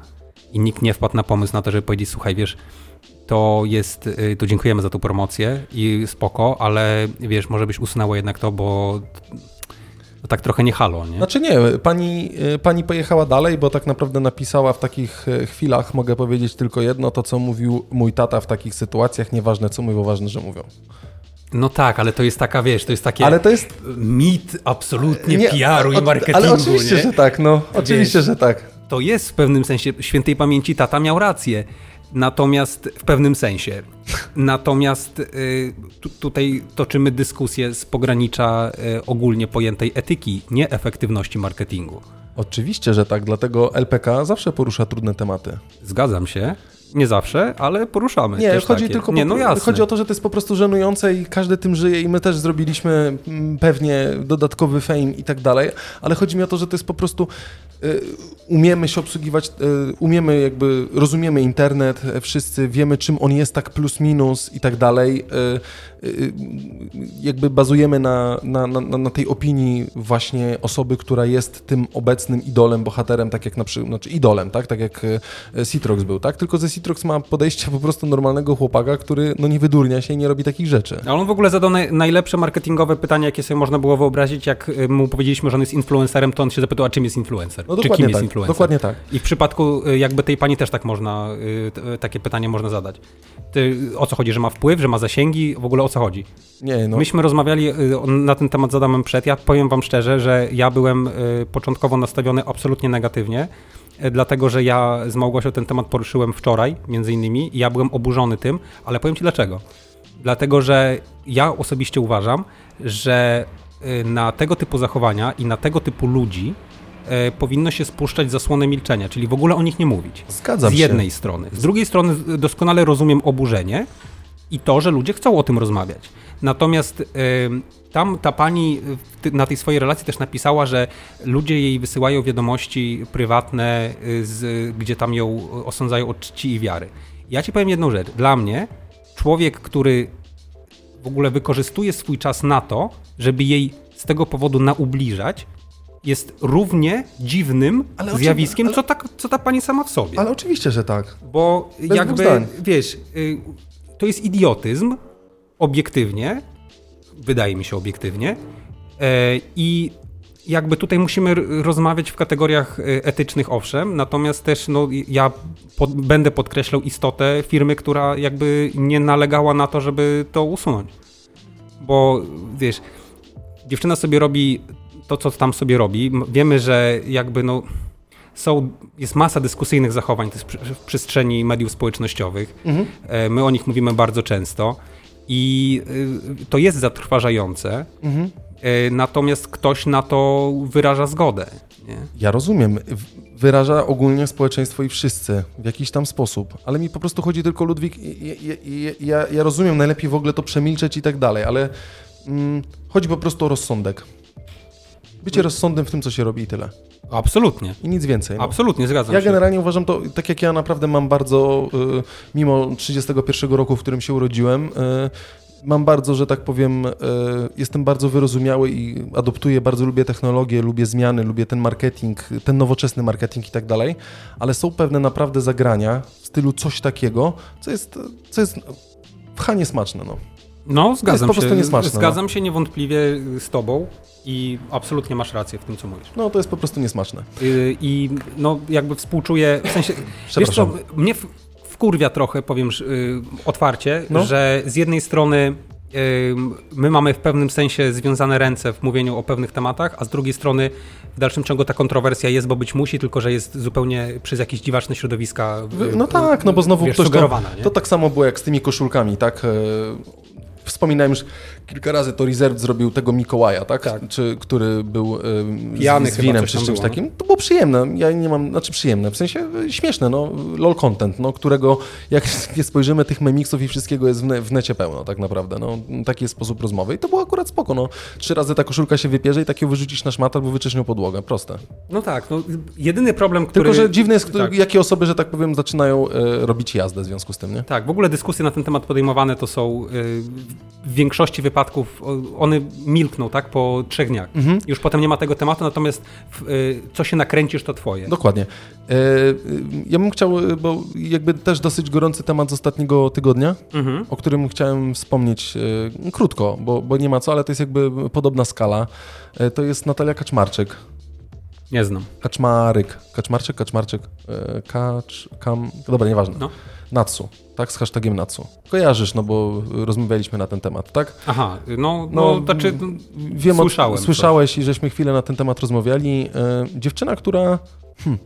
i nikt nie wpadł na pomysł na to, żeby powiedzieć, słuchaj, wiesz, to jest, y, to dziękujemy za tą promocję i spoko, ale wiesz, może byś usunęło jednak to, bo tak trochę nie halo, nie? Znaczy nie, pani, y, pani pojechała dalej, bo tak naprawdę napisała w takich y, chwilach, mogę powiedzieć tylko jedno, to co mówił mój tata w takich sytuacjach, nieważne co mówią, ważne, że mówią. No tak, ale to jest taka, wiesz, to jest takie Ale to jest... mit absolutnie nie, PR-u i marketingu, Ale oczywiście, nie? że tak, no. Oczywiście, że tak. To jest w pewnym sensie, świętej pamięci tata miał rację. Natomiast w pewnym sensie. Natomiast y, tu, tutaj toczymy dyskusję z pogranicza y, ogólnie pojętej etyki, nie efektywności marketingu. Oczywiście, że tak, dlatego LPK zawsze porusza trudne tematy. Zgadzam się. Nie zawsze, ale poruszamy. Nie, chodzi takie. tylko Nie, po, no jasne. chodzi o to, że to jest po prostu żenujące i każdy tym żyje i my też zrobiliśmy mm, pewnie dodatkowy fame i tak dalej, ale chodzi mi o to, że to jest po prostu umiemy się obsługiwać, y, umiemy jakby, rozumiemy internet, y, wszyscy wiemy czym on jest tak plus minus i tak dalej. Y, y, jakby bazujemy na, na, na, na tej opinii właśnie osoby, która jest tym obecnym idolem, bohaterem, tak jak na przykład, znaczy idolem, tak, tak jak y, Citrox był, tak, tylko ze Citrox ma podejście po prostu normalnego chłopaka, który no nie wydurnia się i nie robi takich rzeczy. Ale on w ogóle zadał naj, najlepsze marketingowe pytanie, jakie sobie można było wyobrazić. Jak mu powiedzieliśmy, że on jest influencerem, to on się zapytał, a czym jest influencer? No Czy kim jest tak, influencer? dokładnie tak. I w przypadku jakby tej pani też tak można, takie pytanie można zadać. Ty, o co chodzi, że ma wpływ, że ma zasięgi? W ogóle o co chodzi? Nie, no, Myśmy rozmawiali y, na ten temat z Adamem przed. Ja powiem wam szczerze, że ja byłem y, początkowo nastawiony absolutnie negatywnie, y, dlatego że ja z Małgosią ten temat poruszyłem wczoraj, między innymi, i ja byłem oburzony tym, ale powiem ci dlaczego. Dlatego, że ja osobiście uważam, że na tego typu zachowania i na tego typu ludzi powinno się spuszczać zasłonę milczenia, czyli w ogóle o nich nie mówić. zgadzam z się. jednej strony. Z drugiej strony z- doskonale rozumiem oburzenie, i to, że ludzie chcą o tym rozmawiać. Natomiast tam ta pani na tej swojej relacji też napisała, że ludzie jej wysyłają wiadomości prywatne, y, z, gdzie tam ją osądzają od czci i wiary. Ja ci powiem jedną rzecz. Dla mnie człowiek, który w ogóle wykorzystuje swój czas na to, żeby jej z tego powodu naubliżać, jest równie dziwnym ale zjawiskiem, ale... co, ta, co ta pani sama w sobie. Ale oczywiście, że tak. Bo Bez jakby, wiesz, y, to jest idiotyzm, obiektywnie, wydaje mi się obiektywnie, e, i jakby tutaj musimy rozmawiać w kategoriach e, etycznych, owszem, natomiast też no, ja pod, będę podkreślał istotę firmy, która jakby nie nalegała na to, żeby to usunąć. Bo wiesz, dziewczyna sobie robi to, co tam sobie robi. Wiemy, że jakby no są, jest masa dyskusyjnych zachowań w przestrzeni mediów społecznościowych. Mhm. E, my o nich mówimy bardzo często i y, to jest zatrważające. Mhm. E, natomiast ktoś na to wyraża zgodę. Nie? Ja rozumiem. Wyraża ogólnie społeczeństwo i wszyscy w jakiś tam sposób, ale mi po prostu chodzi tylko Ludwik. Ja, ja, ja, ja rozumiem, najlepiej w ogóle to przemilczeć i tak dalej, ale mm, chodzi po prostu o rozsądek. Bycie rozsądnym w tym, co się robi i tyle. Absolutnie. I nic więcej. No. Absolutnie, zgadzam ja się. Ja generalnie uważam to, tak jak ja naprawdę mam bardzo, y, mimo 31 roku, w którym się urodziłem, y, mam bardzo, że tak powiem, y, jestem bardzo wyrozumiały i adoptuję, bardzo lubię technologię, lubię zmiany, lubię ten marketing, ten nowoczesny marketing i tak dalej, ale są pewne naprawdę zagrania w stylu coś takiego, co jest, co jest pchanie smaczne, no. No, zgadzam się. Niesmaczne, no. zgadzam no. się niewątpliwie z tobą i absolutnie masz rację w tym, co mówisz. No, to jest po prostu niesmaczne. I, i no, jakby współczuję, w sensie, wiesz co, mnie wkurwia trochę, powiem y, otwarcie, no. że z jednej strony y, my mamy w pewnym sensie związane ręce w mówieniu o pewnych tematach, a z drugiej strony w dalszym ciągu ta kontrowersja jest, bo być musi, tylko że jest zupełnie przez jakieś dziwaczne środowiska. No tak, no bo znowu wiesz, ktoś to, to tak samo było jak z tymi koszulkami, tak? Wspominałem kilka razy, to Reserve zrobił tego Mikołaja, tak? tak. Czy, który był Pijany z, z winem czy czymś takim. No. To było przyjemne. Ja nie mam, znaczy przyjemne, w sensie e, śmieszne, no. LOL content, no, którego jak nie spojrzymy, tych memiksów i wszystkiego jest w, ne, w necie pełno, tak naprawdę. No, taki jest sposób rozmowy i to było akurat spoko, no. Trzy razy ta koszulka się wypierze i takiego wyrzucisz na szmat albo wyczyszczą podłogę. Proste. No tak, no jedyny problem, który... Tylko, że dziwne jest, tak. jakie osoby, że tak powiem, zaczynają e, robić jazdę w związku z tym, nie? Tak, w ogóle dyskusje na ten temat podejmowane to są e, w większości wypadków one milkną, tak, po trzech dniach. Mhm. Już potem nie ma tego tematu, natomiast y, co się nakręcisz, to twoje. Dokładnie. E, ja bym chciał, bo jakby też dosyć gorący temat z ostatniego tygodnia, mhm. o którym chciałem wspomnieć krótko, bo, bo nie ma co, ale to jest jakby podobna skala. E, to jest Natalia Kaczmarczyk. Nie znam. Kaczmaryk. Kaczmarczyk, Kaczmarczyk. Kacz, kam... Dobra, nieważne. No. Natsu, tak? Z hashtagiem Natsu. Kojarzysz, no bo rozmawialiśmy na ten temat, tak? Aha, no, no, no znaczy, wiem, słyszałem. Słyszałeś coś. i żeśmy chwilę na ten temat rozmawiali. E, dziewczyna, która... Hmm,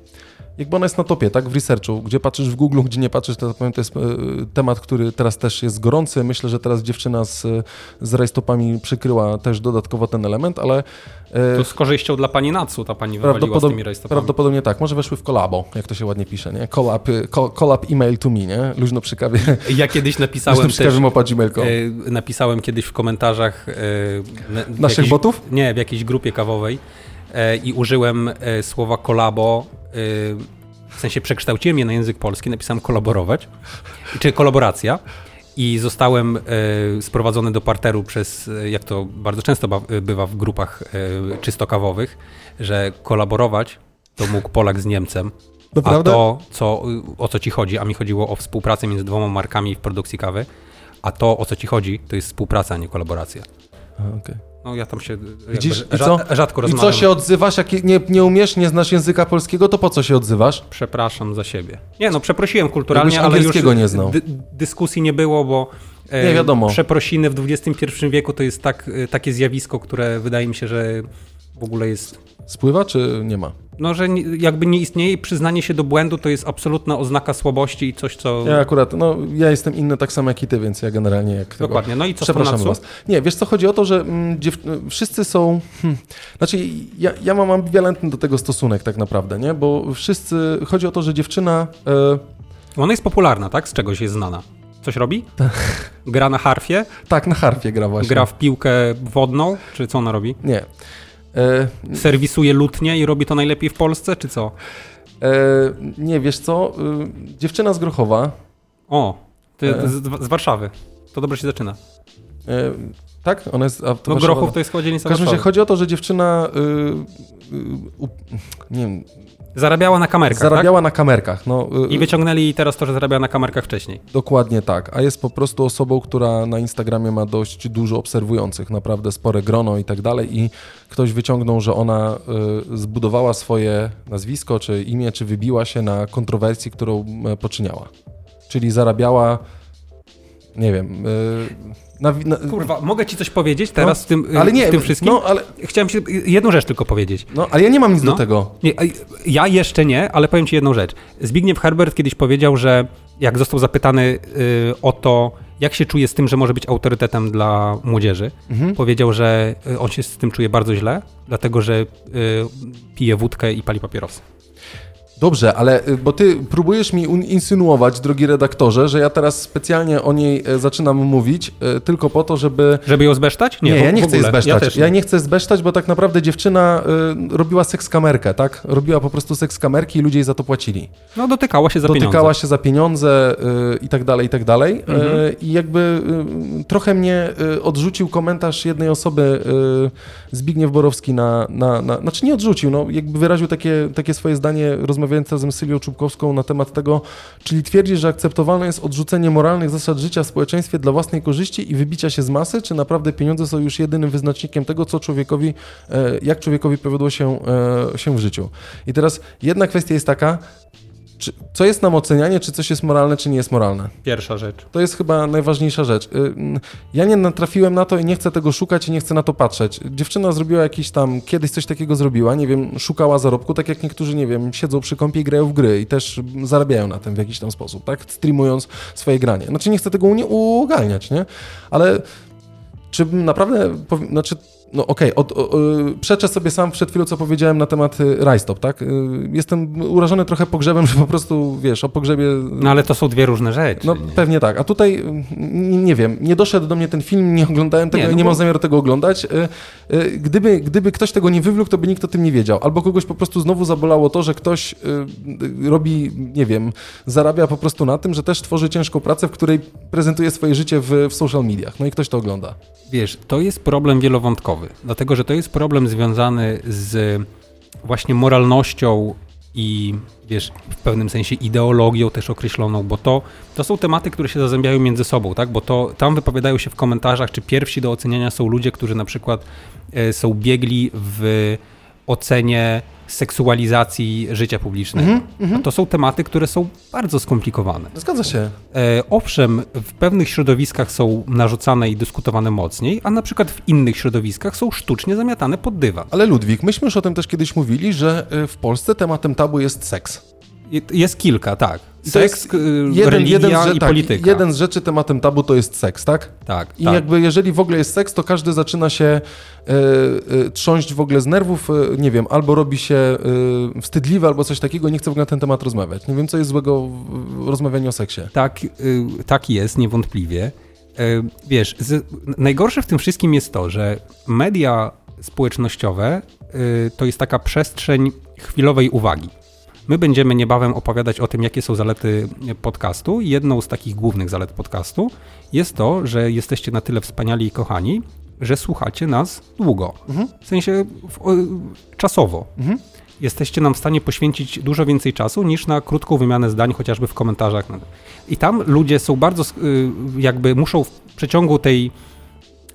jakby ona jest na topie, tak, w researchu, gdzie patrzysz w Google, gdzie nie patrzysz, to powiem, to jest e, temat, który teraz też jest gorący. Myślę, że teraz dziewczyna z, z rajstopami przykryła też dodatkowo ten element, ale... E, to z korzyścią dla pani Natsu ta pani wywaliła z tymi rajstopami. Prawdopodobnie tak, może weszły w kolabo, jak to się ładnie pisze, nie? Collab, collab email to me, nie? Luźno przy kawie. Ja kiedyś napisałem Luźno przy kawie mopa e, napisałem kiedyś w komentarzach... Naszych jakiejś, botów? Nie, w jakiejś grupie kawowej i użyłem słowa kolabo w sensie przekształciłem je na język polski, napisałem kolaborować, czy kolaboracja i zostałem e, sprowadzony do parteru przez, e, jak to bardzo często bywa w grupach e, czysto kawowych, że kolaborować to mógł Polak z Niemcem, a to, co, o co ci chodzi, a mi chodziło o współpracę między dwoma markami w produkcji kawy, a to, o co ci chodzi, to jest współpraca, a nie kolaboracja. Okay. No ja tam się Widzisz, i co? rzadko I co się odzywasz, jak nie, nie umiesz, nie znasz języka polskiego, to po co się odzywasz? Przepraszam za siebie. Nie no, przeprosiłem kulturalnie, ale już nie znał. dyskusji nie było, bo e, nie wiadomo. przeprosiny w XXI wieku to jest tak, e, takie zjawisko, które wydaje mi się, że w ogóle jest Spływa, czy nie ma? No, że jakby nie istnieje przyznanie się do błędu to jest absolutna oznaka słabości i coś, co... Ja akurat, no ja jestem inny tak samo jak i ty, więc ja generalnie jak... Dokładnie, no i co Przepraszam was. Nie, wiesz co, chodzi o to, że mm, dziew... wszyscy są... Hmm, znaczy, ja, ja mam ambiwalentny do tego stosunek tak naprawdę, nie? Bo wszyscy... Chodzi o to, że dziewczyna... E... Ona jest popularna, tak? Z czegoś jest znana. coś robi? Gra na harfie? Tak, na harfie gra właśnie. Gra w piłkę wodną? Czy co ona robi? Nie. E, Serwisuje lutnie i robi to najlepiej w Polsce, czy co? e, nie, wiesz co? Y, dziewczyna z Grochowa. O, ty, E. z, z Warszawy. To dobrze się zaczyna. Tak? Ona jest... A, to No Grochów to jest chyba dzielnica W każdym razie chodzi o to, że dziewczyna... Y, y, u, nie wiem, Zarabiała na kamerkach, zarabiała na kamerkach. No, y, tak? I wyciągnęli teraz to, że zarabiała na kamerkach wcześniej. Dokładnie tak, a jest po prostu osobą, która na Instagramie ma dość dużo obserwujących, naprawdę spore grono i tak dalej i ktoś wyciągnął, że ona y, zbudowała swoje nazwisko, czy imię, czy wybiła się na kontrowersji, którą y, poczyniała. Czyli zarabiała, nie wiem, y, na, na, Kurwa, mogę ci coś powiedzieć teraz no, w, tym, ale nie, w tym wszystkim? No ale, Chciałem ci jedną rzecz tylko powiedzieć. no, ale ja nie mam nic No. do tego. Nie, ja jeszcze nie, ale powiem ci jedną rzecz. Zbigniew Herbert kiedyś powiedział, że jak został zapytany y, o to, jak się czuje z tym, że może być autorytetem dla młodzieży, Mhm. powiedział, że y, on się z tym czuje bardzo źle, dlatego że y, pije wódkę i pali papierosy. Dobrze, ale y, bo ty próbujesz mi insynuować, drogi redaktorze, że ja teraz specjalnie o niej e, zaczynam mówić y, tylko po to, żeby Żeby ją zbesztać? Nie, w- ja nie chcę jej zbesztać. Ja Ja nie. nie chcę zbesztać, bo tak naprawdę dziewczyna y, robiła seks kamerkę, tak? Robiła po prostu seks kamerki i ludzie jej za to płacili. No dotykała się za Dotykała pieniądze. się za pieniądze y, i tak dalej, i tak dalej. Mhm. Y, I jakby y, trochę mnie y, odrzucił komentarz jednej osoby, y, Zbigniew Borowski, na, na, na... Znaczy nie odrzucił, no jakby wyraził takie, takie swoje zdanie, rozmawiając razem z Sylią Czubkowską na temat tego, czyli twierdzi, że akceptowalne jest odrzucenie moralnych zasad życia w społeczeństwie dla własnej korzyści i wybicia się z masy, czy naprawdę pieniądze są już jedynym wyznacznikiem tego, co człowiekowi, e, jak człowiekowi powiodło się, e, się w życiu. I teraz jedna kwestia jest taka, czy, co jest nam ocenianie, czy coś jest moralne, czy nie jest moralne. Pierwsza rzecz. To jest chyba najważniejsza rzecz. Y, Ja nie natrafiłem na to i nie chcę tego szukać i nie chcę na to patrzeć. Dziewczyna zrobiła jakiś tam, kiedyś coś takiego zrobiła, nie wiem, szukała zarobku, tak jak niektórzy, nie wiem, siedzą przy kąpie i grają w gry i też zarabiają na tym w jakiś tam sposób, tak? Streamując swoje granie. Znaczy nie chcę tego uogalniać, nie? Ale czy naprawdę, znaczy, no okej, od- o- o, przeczę sobie sam przed chwilą, co powiedziałem na temat y, Rajstop, tak? Y, Jestem urażony trochę pogrzebem, że po prostu, wiesz, o pogrzebie No ale to są dwie różne rzeczy. no pewnie tak. A tutaj mm, nie wiem, nie doszedł do mnie ten film, nie oglądałem tego Nie, i no nie bo- mam zamiaru tego oglądać. Y, Gdyby, gdyby ktoś tego nie wywlókł, to by nikt o tym nie wiedział. Albo kogoś po prostu znowu zabolało to, że ktoś robi, nie wiem, zarabia po prostu na tym, że też tworzy ciężką pracę, w której prezentuje swoje życie w, w social mediach. No i ktoś to ogląda. Wiesz, to jest problem wielowątkowy, dlatego że to jest problem związany z właśnie moralnością i wiesz, w pewnym sensie ideologią też określoną, bo to, to są tematy, które się zazębiają między sobą, tak? Bo to tam wypowiadają się w komentarzach, czy pierwsi do oceniania są ludzie, którzy na przykład e, są biegli w ocenie seksualizacji życia publicznego. A to są tematy, które są bardzo skomplikowane. Zgadza się. E, owszem, w pewnych środowiskach są narzucane i dyskutowane mocniej, a na przykład w innych środowiskach są sztucznie zamiatane pod dywan. Ale Ludwik, myśmy już o tym też kiedyś mówili, że y, w Polsce tematem tabu jest seks. Je- Jest kilka, tak. I Seks, y, religia z, i tak, polityka. jeden z rzeczy tematem tabu to jest seks, tak? Tak, I tak. jakby jeżeli w ogóle jest seks, to każdy zaczyna się e, e, trząść w ogóle z nerwów, e, nie wiem, albo robi się e, wstydliwy, albo coś takiego, nie chce w ogóle na ten temat rozmawiać. Nie wiem, co jest złego w, rozmawianiu o seksie. Tak, y, tak jest, niewątpliwie. Y, Wiesz, z, najgorsze w tym wszystkim jest to, że media społecznościowe y, to jest taka przestrzeń chwilowej uwagi. My będziemy niebawem opowiadać o tym, jakie są zalety podcastu. Jedną z takich głównych zalet podcastu jest to, że jesteście na tyle wspaniali i kochani, że słuchacie nas długo. W sensie w, o, czasowo. Jesteście nam w stanie poświęcić dużo więcej czasu niż na krótką wymianę zdań, chociażby w komentarzach. I tam ludzie są bardzo, y, jakby muszą w przeciągu tej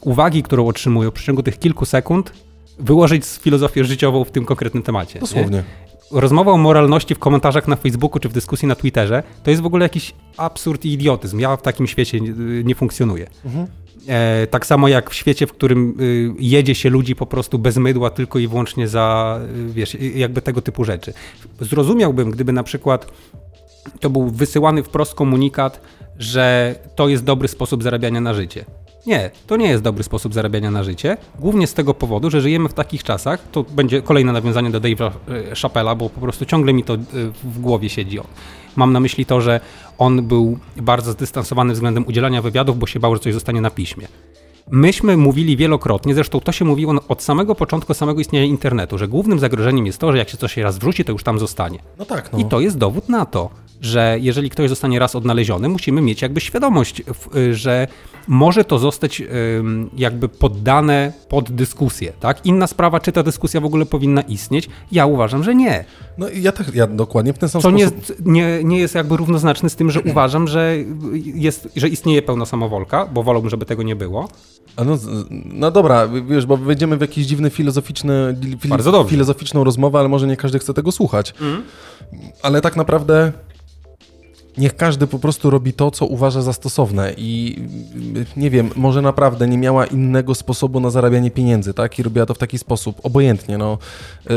uwagi, którą otrzymują, w przeciągu tych kilku sekund, wyłożyć filozofię życiową w tym konkretnym temacie. nie? Rozmowa o moralności w komentarzach na Facebooku czy w dyskusji na Twitterze to jest w ogóle jakiś absurd i idiotyzm. Ja w takim świecie nie, nie funkcjonuję. E, tak samo jak w świecie, w którym y, jedzie się ludzi po prostu bez mydła tylko i wyłącznie za, y, wiesz, y, jakby tego typu rzeczy. Zrozumiałbym, gdyby na przykład to był wysyłany wprost komunikat, że to jest dobry sposób zarabiania na życie. Nie, to nie jest dobry sposób zarabiania na życie. Głównie z tego powodu, że żyjemy w takich czasach, to będzie kolejne nawiązanie do Dave'a e, Chappella, bo po prostu ciągle mi to e, w głowie siedzi. Mam na myśli to, że on był bardzo zdystansowany względem udzielania wywiadów, bo się bał, że coś zostanie na piśmie. Myśmy mówili wielokrotnie, zresztą to się mówiło od samego początku samego istnienia internetu, że głównym zagrożeniem jest to, że jak się coś raz wrzuci, to już tam zostanie. No tak, no. I to jest dowód na to, że jeżeli ktoś zostanie raz odnaleziony, musimy mieć jakby świadomość, w- że może to zostać ym, jakby poddane pod dyskusję, tak? Inna sprawa, czy ta dyskusja w ogóle powinna istnieć? Ja uważam, że nie. no i ja, tak, ja dokładnie w ten sam Co nie, sposób... nie, nie jest jakby równoznaczne z tym, że uważam, że, jest, że istnieje pełna samowolka, bo wolałbym, żeby tego nie było. A no, no dobra, wiesz, bo wejdziemy w jakiś dziwny filozoficzny, filozoficzną rozmowę, ale może nie każdy chce tego słuchać. Ale tak naprawdę niech każdy po prostu robi to, co uważa za stosowne i y, nie wiem, może naprawdę nie miała innego sposobu na zarabianie pieniędzy, tak? I robiła to w taki sposób, obojętnie, no. Y,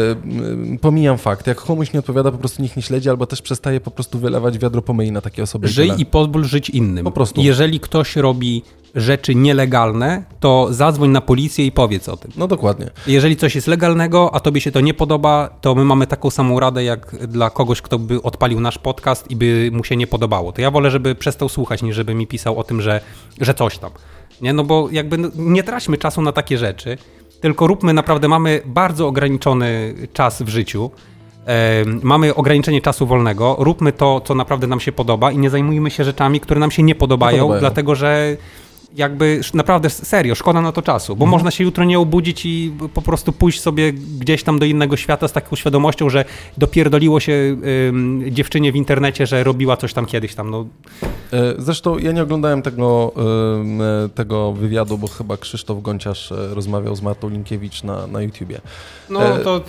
y, pomijam fakt, jak komuś nie odpowiada, po prostu niech nie śledzi, albo też przestaje po prostu wylewać wiadro pomyj na takie osoby. Żyj i pozwól żyć innym. Po prostu. Jeżeli ktoś robi rzeczy nielegalne, to zadzwoń na policję i powiedz o tym. No dokładnie. Jeżeli coś jest legalnego, a tobie się to nie podoba, to my mamy taką samą radę jak dla kogoś, kto by odpalił nasz podcast i by mu się nie podobało. To ja wolę, żeby przestał słuchać, niż żeby mi pisał o tym, że, że coś tam. Nie, no bo jakby nie traćmy czasu na takie rzeczy, tylko róbmy naprawdę, mamy bardzo ograniczony czas w życiu. Em, mamy ograniczenie czasu wolnego, róbmy to, co naprawdę nam się podoba i nie zajmujmy się rzeczami, które nam się nie podobają, Nie podobają. dlatego że jakby naprawdę serio, szkoda na to czasu, Mhm. bo można się jutro nie obudzić i po prostu pójść sobie gdzieś tam do innego świata z taką świadomością, że dopierdoliło się dziewczynie w internecie, że robiła coś tam kiedyś tam, no E, Zresztą ja nie oglądałem tego, e, tego wywiadu, bo chyba Krzysztof Gonciarz e, rozmawiał z Martą Linkiewicz na, na YouTubie. no to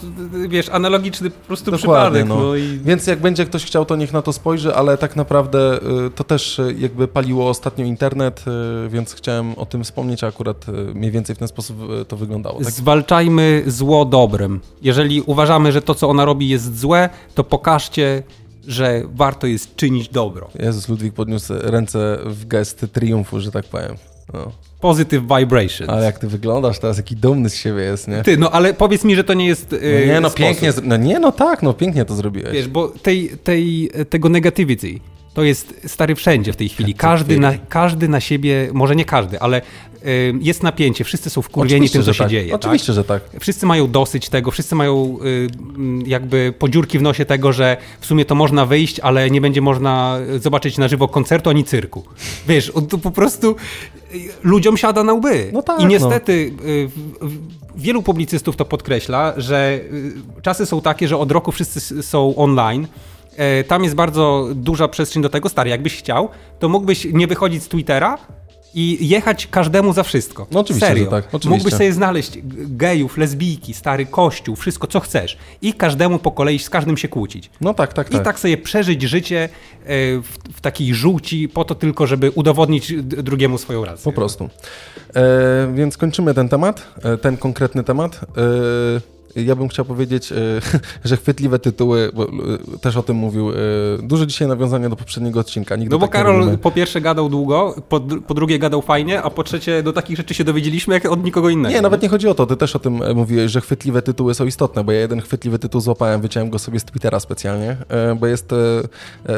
wiesz, analogiczny po prostu Dokładnie, przypadek, no. no, i Więc jak będzie ktoś chciał, to niech na to spojrzy, ale tak naprawdę e, to też e, jakby paliło ostatnio internet, e, więc chciałem o tym wspomnieć, a akurat e, mniej więcej w ten sposób e, to wyglądało. Tak? zwalczajmy zło dobrem. Jeżeli uważamy, że to, co ona robi jest złe, to pokażcie, że warto jest czynić dobro. Jezus, Ludwik podniósł ręce w gest triumfu, że tak powiem. No. Positive vibration. Ale jak ty wyglądasz teraz, jaki dumny z siebie jest, nie? Ty, no ale powiedz mi, że to nie jest. No Yy, nie, no sposób. pięknie, no nie, no tak, no pięknie to zrobiłeś. Wiesz, bo tej, tej, tego negativity to jest stary wszędzie w tej chwili. Każdy na, każdy na siebie, może nie każdy, ale y, jest napięcie. Wszyscy są wkurwieni tym, co się tak. dzieje. Oczywiście, że tak. Tak? Wszyscy mają dosyć tego, wszyscy mają y, jakby podziurki w nosie tego, że w sumie to można wyjść, ale nie będzie można zobaczyć na żywo koncertu ani cyrku. Wiesz, to po prostu y, ludziom siada na łby. No tak, I niestety y, w- w- wielu publicystów to podkreśla, że y, czasy są takie, że od roku wszyscy są online. E, Tam jest bardzo duża przestrzeń do tego. Stary, jakbyś chciał, to mógłbyś nie wychodzić z Twittera i jechać każdemu za wszystko. No oczywiście, Serio. tak, oczywiście. Mógłbyś sobie znaleźć gejów, lesbijki, stary kościół, wszystko co chcesz i każdemu po kolei z każdym się kłócić. No tak, tak, I tak. tak sobie przeżyć życie e, w, w takiej żółci po to tylko, żeby udowodnić drugiemu swoją rację. Po prostu. E, więc kończymy ten temat, e, ten konkretny temat. E, ja bym chciał powiedzieć, e, że chwytliwe tytuły, bo e, też o tym mówił, e, dużo dzisiaj nawiązania do poprzedniego odcinka. Nigdy No bo tak nie Karol robimy. po pierwsze gadał długo, po, po drugie gadał fajnie, a po trzecie do takich rzeczy się dowiedzieliśmy jak od nikogo innego. Nie, nawet nie chodzi o to. Ty też o tym mówiłeś, że chwytliwe tytuły są istotne, bo ja jeden chwytliwy tytuł złapałem, wyciąłem go sobie z Twittera specjalnie, bo jest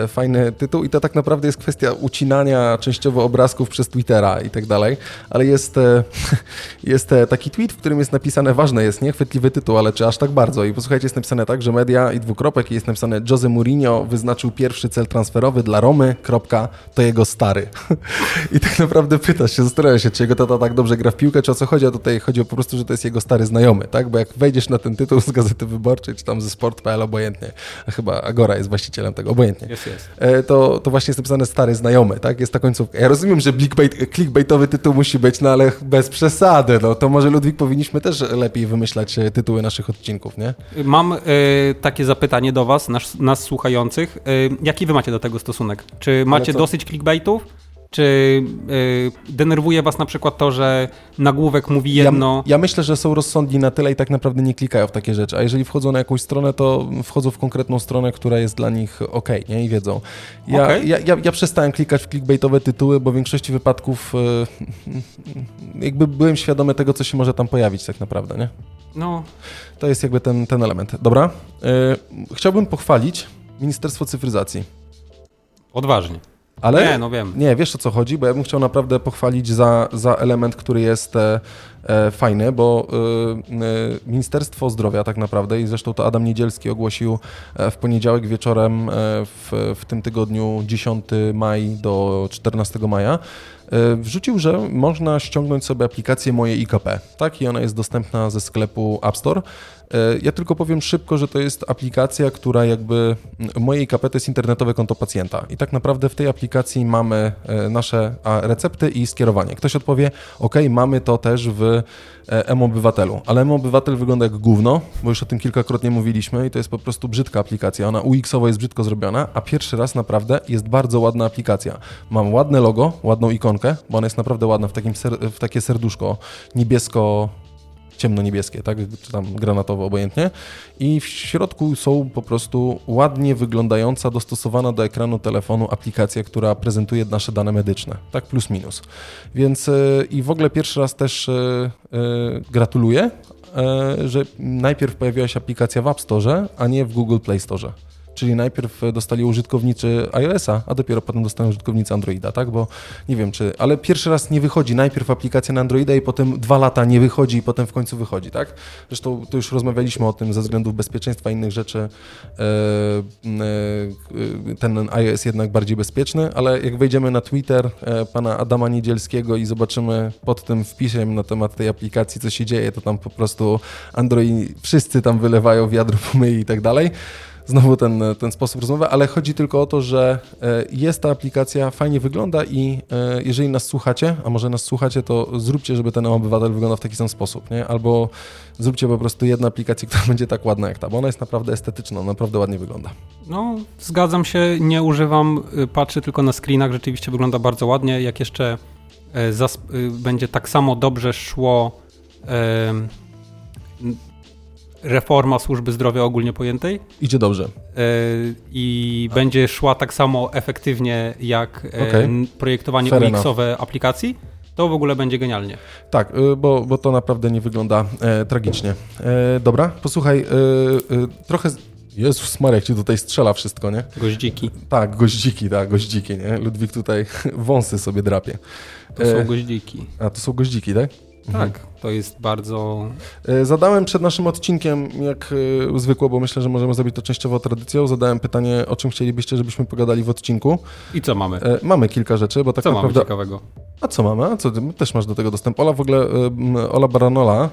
fajny tytuł i to tak naprawdę jest kwestia ucinania częściowo obrazków przez Twittera i tak dalej, ale jest, jest taki tweet, w którym jest napisane, ważne jest, nie chwytliwy tytuł, ale czy aż tak bardzo. I posłuchajcie, jest napisane tak, że media i dwukropek i jest napisane Jose Mourinho wyznaczył pierwszy cel transferowy dla Romy, kropka, to jego stary. I tak naprawdę pytasz się, zastanawiasz się, czy jego tata tak dobrze gra w piłkę, czy o co chodzi, a tutaj chodzi o po prostu, że to jest jego stary znajomy, tak? Bo jak wejdziesz na ten tytuł z Gazety Wyborczej, czy tam ze Sport.pl, obojętnie, a chyba Agora jest właścicielem tego, obojętnie, Jest, jest. e, to, to właśnie jest napisane stary znajomy, tak? Jest ta końcówka. Ja rozumiem, że clickbait, clickbaitowy tytuł musi być, no ale bez przesady, no to może Ludwik powinniśmy też lepiej wymyślać e, tytuły naszych odcinków, nie? Mam e, takie zapytanie do Was, nas, nas słuchających. E, jaki Wy macie do tego stosunek? Czy macie dosyć clickbaitów? Czy e, denerwuje Was na przykład to, że nagłówek mówi jedno? Ja, ja myślę, że są rozsądni na tyle i tak naprawdę nie klikają w takie rzeczy. A jeżeli wchodzą na jakąś stronę, to wchodzą w konkretną stronę, która jest dla nich ok, nie? I wiedzą. Ja, Okej. ja, ja, ja przestałem klikać w clickbaitowe tytuły, bo w większości wypadków e, jakby byłem świadomy tego, co się może tam pojawić tak naprawdę, nie? No, To jest jakby ten, ten element. Dobra. E, chciałbym pochwalić Ministerstwo Cyfryzacji. Odważnie. Ale Nie, no wiem. Nie, wiesz o co chodzi, bo ja bym chciał naprawdę pochwalić za, za element, który jest e, e, fajny, bo e, e, Ministerstwo Zdrowia tak naprawdę i zresztą to Adam Niedzielski ogłosił w poniedziałek wieczorem w, w tym tygodniu 10 maj do 14 maja wrzucił, że można ściągnąć sobie aplikację Moje IKP, tak? I ona jest dostępna ze sklepu App Store. Ja tylko powiem szybko, że to jest aplikacja, która jakby moje IKP to jest internetowe konto pacjenta i tak naprawdę w tej aplikacji mamy nasze recepty i skierowanie. Ktoś odpowie, ok, mamy to też w M-Obywatelu, ale M-Obywatel wygląda jak gówno, bo już o tym kilkakrotnie mówiliśmy i to jest po prostu brzydka aplikacja. Ona UX-owo jest brzydko zrobiona, a pierwszy raz naprawdę jest bardzo ładna aplikacja. Mam ładne logo, ładną ikonkę, bo ona jest naprawdę ładna w, takim ser- w takie serduszko niebiesko ciemno-niebieskie, tak, czy tam granatowo obojętnie i w środku są po prostu ładnie wyglądająca, dostosowana do ekranu telefonu aplikacja, która prezentuje nasze dane medyczne, tak, plus minus. Więc e, i w ogóle pierwszy raz też e, e, gratuluję, że najpierw pojawiła się aplikacja w App Store, a nie w Google Play Store. Czyli najpierw dostali użytkownicy iOS-a, a dopiero potem dostaną użytkownicy Androida, tak? Bo nie wiem czy. Ale pierwszy raz nie wychodzi. Najpierw aplikacja na Androida i potem dwa lata nie wychodzi i potem w końcu wychodzi, tak? Zresztą to już rozmawialiśmy o tym ze względów bezpieczeństwa i innych rzeczy. e, e, Ten iOS jednak bardziej bezpieczny, ale jak wejdziemy na Twitter e, pana Adama Niedzielskiego i zobaczymy pod tym wpisem na temat tej aplikacji, co się dzieje, to tam po prostu Android, wszyscy tam wylewają wiadro pomyj i tak dalej znowu ten, ten sposób rozmowy, ale chodzi tylko o to, że e, jest ta aplikacja, fajnie wygląda i e, jeżeli nas słuchacie, a może nas słuchacie, to zróbcie, żeby ten obywatel wyglądał w taki sam sposób, nie? Albo zróbcie po prostu jedną aplikację, która będzie tak ładna jak ta, bo ona jest naprawdę estetyczna, naprawdę ładnie wygląda. No, zgadzam się, nie używam, y, patrzę tylko na screenach, rzeczywiście wygląda bardzo ładnie. Jak jeszcze e, y, będzie tak samo dobrze szło reforma służby zdrowia ogólnie pojętej Idzie dobrze. e, i będzie szła tak samo efektywnie jak e, n- projektowanie Fair UX-owe aplikacji, to w ogóle będzie genialnie. Tak, y, bo, bo to naprawdę nie wygląda e, tragicznie. E, dobra, posłuchaj, e, e, trochę... Jezus Maria, jak ci tutaj strzela wszystko, nie? Goździki. Tak, goździki, tak, goździki, nie? Ludwik tutaj wąsy sobie drapie. To są goździki. A to są goździki, tak? Tak, to jest bardzo E, Zadałem przed naszym odcinkiem, jak e, zwykło, bo myślę, że możemy zrobić to częściowo tradycją, zadałem pytanie, o czym chcielibyście, żebyśmy pogadali w odcinku. I co mamy? E, Mamy kilka rzeczy, bo tak Co mamy naprawdę... ciekawego? A co mamy? A co, ty też masz do tego dostęp. Ola w ogóle, Ola Baranola,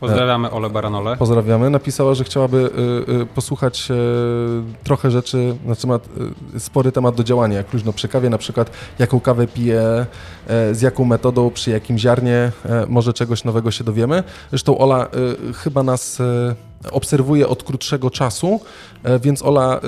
Pozdrawiamy Ole Baranole. pozdrawiamy, napisała, że chciałaby e, e, posłuchać e, trochę rzeczy na temat, e, spory temat do działania, jak luźno przy kawie, na przykład jaką kawę pije, e, z jaką metodą, przy jakim ziarnie, e, może czegoś nowego się dowiemy. Zresztą Ola chyba nas obserwuje od krótszego czasu, więc Ola,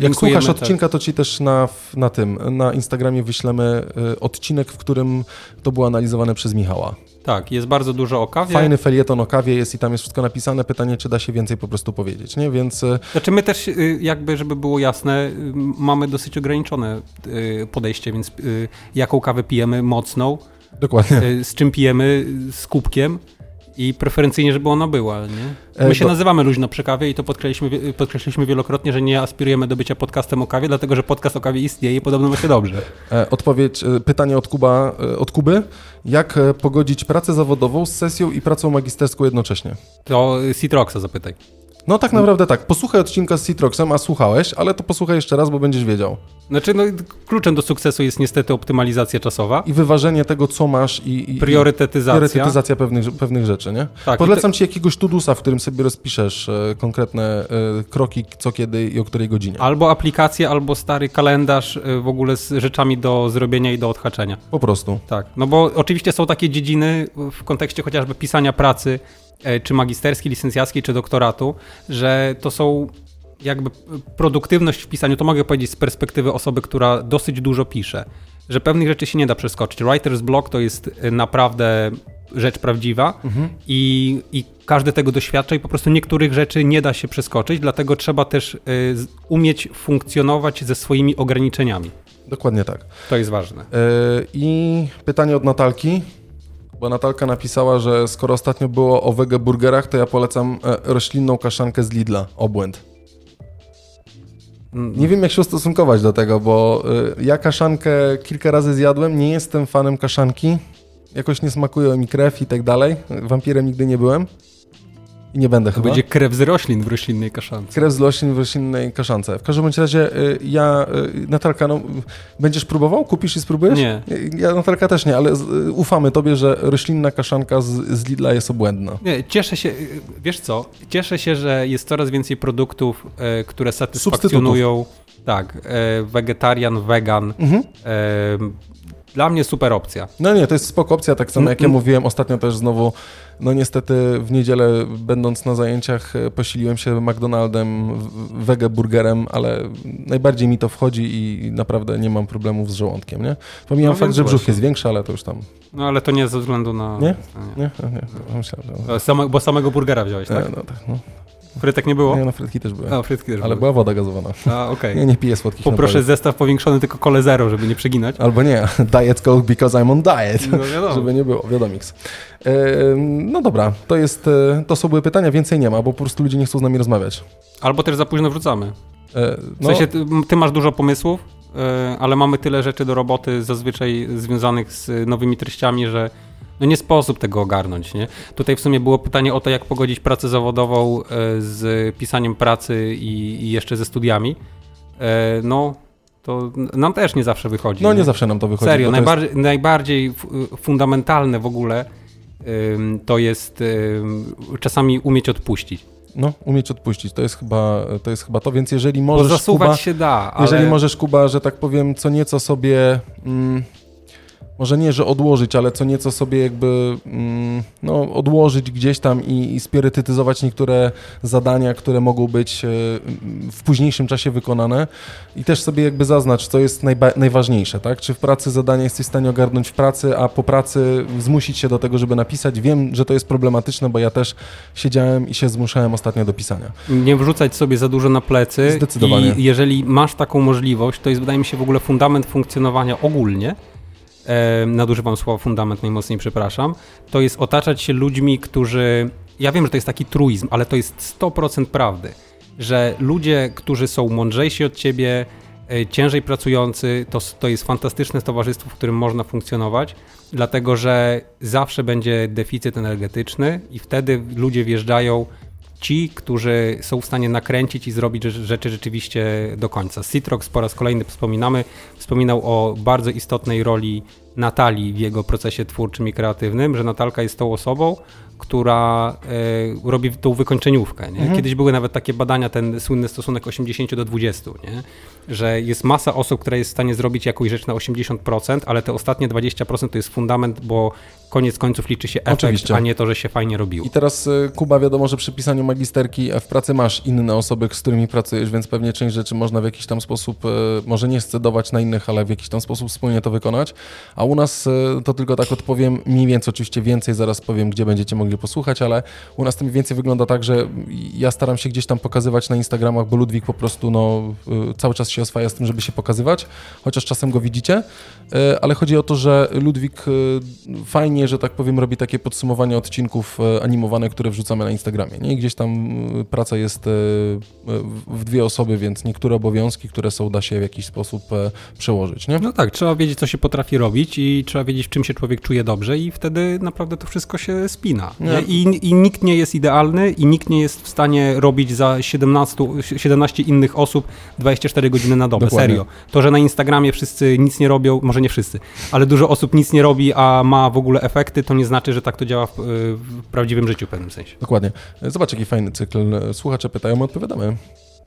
jak słuchasz odcinka, to ci też na, na tym, na Instagramie wyślemy odcinek, w którym to było analizowane przez Michała. Tak, jest bardzo dużo o kawie. Fajny felieton o kawie jest i tam jest wszystko napisane. Pytanie, czy da się więcej po prostu powiedzieć, nie? Więc e, Znaczy my też, y, jakby, żeby było jasne, y, mamy dosyć ograniczone y, podejście, więc y, jaką kawę pijemy mocną, dokładnie. y, z czym pijemy, y, z kubkiem i preferencyjnie, żeby ona była, nie? E, My się nazywamy luźno przy kawie i to podkreśliliśmy, podkreśliliśmy wielokrotnie, że nie aspirujemy do bycia podcastem o kawie, dlatego że podcast o kawie istnieje i podobno ma się dobrze. E, Odpowiedź, e, pytanie od, Kuba, od Kuby. Jak pogodzić pracę zawodową z sesją i pracą magisterską jednocześnie? To Citroxa zapytaj. No tak naprawdę tak. Posłuchaj odcinka z Citroxem, a słuchałeś, ale to posłuchaj jeszcze raz, bo będziesz wiedział. Znaczy, no, kluczem do sukcesu jest niestety optymalizacja czasowa, I wyważenie tego, co masz i, i priorytetyzacja. priorytetyzacja pewnych, pewnych rzeczy, nie? Tak, Podlecam ci jakiegoś tudusa, w którym sobie rozpiszesz e, konkretne e, kroki, co, kiedy i o której godzinie. Albo aplikację, albo stary kalendarz y, w ogóle z rzeczami do zrobienia i do odhaczenia. Po prostu. Tak, no bo oczywiście są takie dziedziny w kontekście chociażby pisania pracy, e, czy magisterskiej, licencjackiej, czy doktoratu, że to są jakby produktywność w pisaniu, to mogę powiedzieć z perspektywy osoby, która dosyć dużo pisze, że pewnych rzeczy się nie da przeskoczyć. Writer's block to jest e, naprawdę rzecz prawdziwa i, i każdy tego doświadcza i po prostu niektórych rzeczy nie da się przeskoczyć, dlatego trzeba też e, z- umieć funkcjonować ze swoimi ograniczeniami. Dokładnie tak. To jest ważne. E, I pytanie od Natalki, bo Natalka napisała, że skoro ostatnio było o wege burgerach, to ja polecam e, roślinną kaszankę z Lidla, obłęd. Nie wiem, jak się ustosunkować do tego, bo y, ja kaszankę kilka razy zjadłem, nie jestem fanem kaszanki. Jakoś nie smakuje mi krew i tak dalej. Wampirem nigdy nie byłem. I nie będę To chyba. będzie krew z roślin w roślinnej kaszance. Krew z roślin w roślinnej kaszance. W każdym razie y, ja, y, Natalka, no, będziesz próbował? Kupisz i spróbujesz? Nie. Ja, Natalka też nie, ale y, ufamy tobie, że roślinna kaszanka z, z Lidla jest obłędna. Nie, cieszę się, wiesz co, cieszę się, że jest coraz więcej produktów, e, które satysfakcjonują, tak, e, wegetarian, wegan. Mhm. E, dla mnie super opcja. No nie, to jest spoko opcja, tak samo jak ja Mm, mm. mówiłem ostatnio też znowu, no niestety w niedzielę będąc na zajęciach e, posiliłem się McDonaldem, wege burgerem, ale najbardziej mi to wchodzi i naprawdę nie mam problemów z żołądkiem, nie? Pomijam No fakt, że brzuch właśnie. jest większy, ale to już tam, No ale to nie ze względu na... Nie? nie. nie? nie myślałem, że... E, Same, bo samego burgera wziąłeś, tak? E, No, tak no. Frytek nie było? Nie, no frytki też były, A, frytki też ale były. była woda gazowana. A, okej. Ja nie piję słodkich Poproszę napojów. zestaw powiększony tylko kole zero, żeby nie przeginać. Albo nie, diet coke because I'm on diet. No wiadomo. Żeby nie było, wiadomiks. E, no dobra, to jest, e, to są były pytania, więcej nie ma, bo po prostu ludzie nie chcą z nami rozmawiać. Albo też za późno wrzucamy. E, W no, sensie ty, ty masz dużo pomysłów, e, ale mamy tyle rzeczy do roboty zazwyczaj związanych z nowymi treściami, że no nie sposób tego ogarnąć, nie? Tutaj w sumie było pytanie o to, jak pogodzić pracę zawodową e, z pisaniem pracy i, i jeszcze ze studiami. E, No, to nam też nie zawsze wychodzi. no nie zawsze nam to wychodzi. Serio, to jest- najbardziej, najbardziej fundamentalne w ogóle to jest czasami umieć odpuścić. No, umieć odpuścić, to jest chyba to, jest chyba to więc jeżeli Bo możesz, zasuwać Kuba, się da, ale... jeżeli możesz, Kuba, że tak powiem, co nieco sobie, mm, może nie, że odłożyć, ale co nieco sobie jakby, mm, no, odłożyć gdzieś tam i, i niektóre zadania, które mogą być e, w późniejszym czasie wykonane i też sobie jakby zaznacz, co jest najważniejsze, tak? Czy w pracy zadania jesteś w stanie ogarnąć w pracy, a po pracy zmusić się do tego, żeby napisać. Wiem, że to jest problematyczne, bo ja też siedziałem i się zmuszałem ostatnio do pisania. nie wrzucać sobie za dużo na plecy. Zdecydowanie. I jeżeli masz taką możliwość, to jest wydaje mi się w ogóle fundament funkcjonowania ogólnie. E, nadużywam słowa fundament najmocniej, przepraszam. To jest otaczać się ludźmi, którzy. Ja wiem, że to jest taki truizm, ale to jest 100% prawdy. Że ludzie, którzy są mądrzejsi od ciebie, e, ciężej pracujący, to, to jest fantastyczne towarzystwo, w którym można funkcjonować, dlatego że zawsze będzie deficyt energetyczny i wtedy ludzie wjeżdżają ci, którzy są w stanie nakręcić i zrobić rzeczy- rzeczy rzeczywiście do końca. Citrox po raz kolejny wspominamy, wspominał o bardzo istotnej roli Natalii w jego procesie twórczym i kreatywnym, że Natalka jest tą osobą, która e, robi tą wykończeniówkę. Mhm. Kiedyś były nawet takie badania, ten słynny stosunek 80 do 20, nie? że jest masa osób, która jest w stanie zrobić jakąś rzecz na 80%, ale te ostatnie 20% to jest fundament, bo koniec końców liczy się efekt, Oczywiście. a nie to, że się fajnie robiło. I teraz y, Kuba, wiadomo, że przy pisaniu magisterki e, w pracy masz inne osoby, z którymi pracujesz, więc pewnie część rzeczy można w jakiś tam sposób, e, może nie scedować na innych, ale w jakiś tam sposób wspólnie to wykonać. A u nas, e, to tylko tak odpowiem, mniej więcej oczywiście więcej, zaraz powiem, gdzie będziecie mogli posłuchać, ale u nas to mniej więcej wygląda tak, że ja staram się gdzieś tam pokazywać na Instagramach, bo Ludwik po prostu no, y, cały czas się oswaja z tym, żeby się pokazywać, chociaż czasem go widzicie, E, ale chodzi o to, że Ludwik e, fajnie, że tak powiem, robi takie podsumowanie odcinków e, animowane, które wrzucamy na Instagramie. Nie? I gdzieś tam e, praca jest e, w- dwie osoby, więc niektóre obowiązki, które są, da się w jakiś sposób e, przełożyć. Nie? No tak, trzeba wiedzieć, co się potrafi robić i trzeba wiedzieć, w czym się człowiek czuje dobrze i wtedy naprawdę to wszystko się spina. Nie? I, I nikt nie jest idealny i nikt nie jest w stanie robić za 17, 17 innych osób 24 godziny na dobę. Dokładnie. Serio. To, że na Instagramie wszyscy nic nie robią, może nie wszyscy, ale dużo osób nic nie robi, a ma w ogóle efekty, to nie znaczy, że tak to działa w, w prawdziwym życiu w pewnym sensie. Dokładnie. Zobacz, jaki fajny cykl. Słuchacze pytają, my odpowiadamy.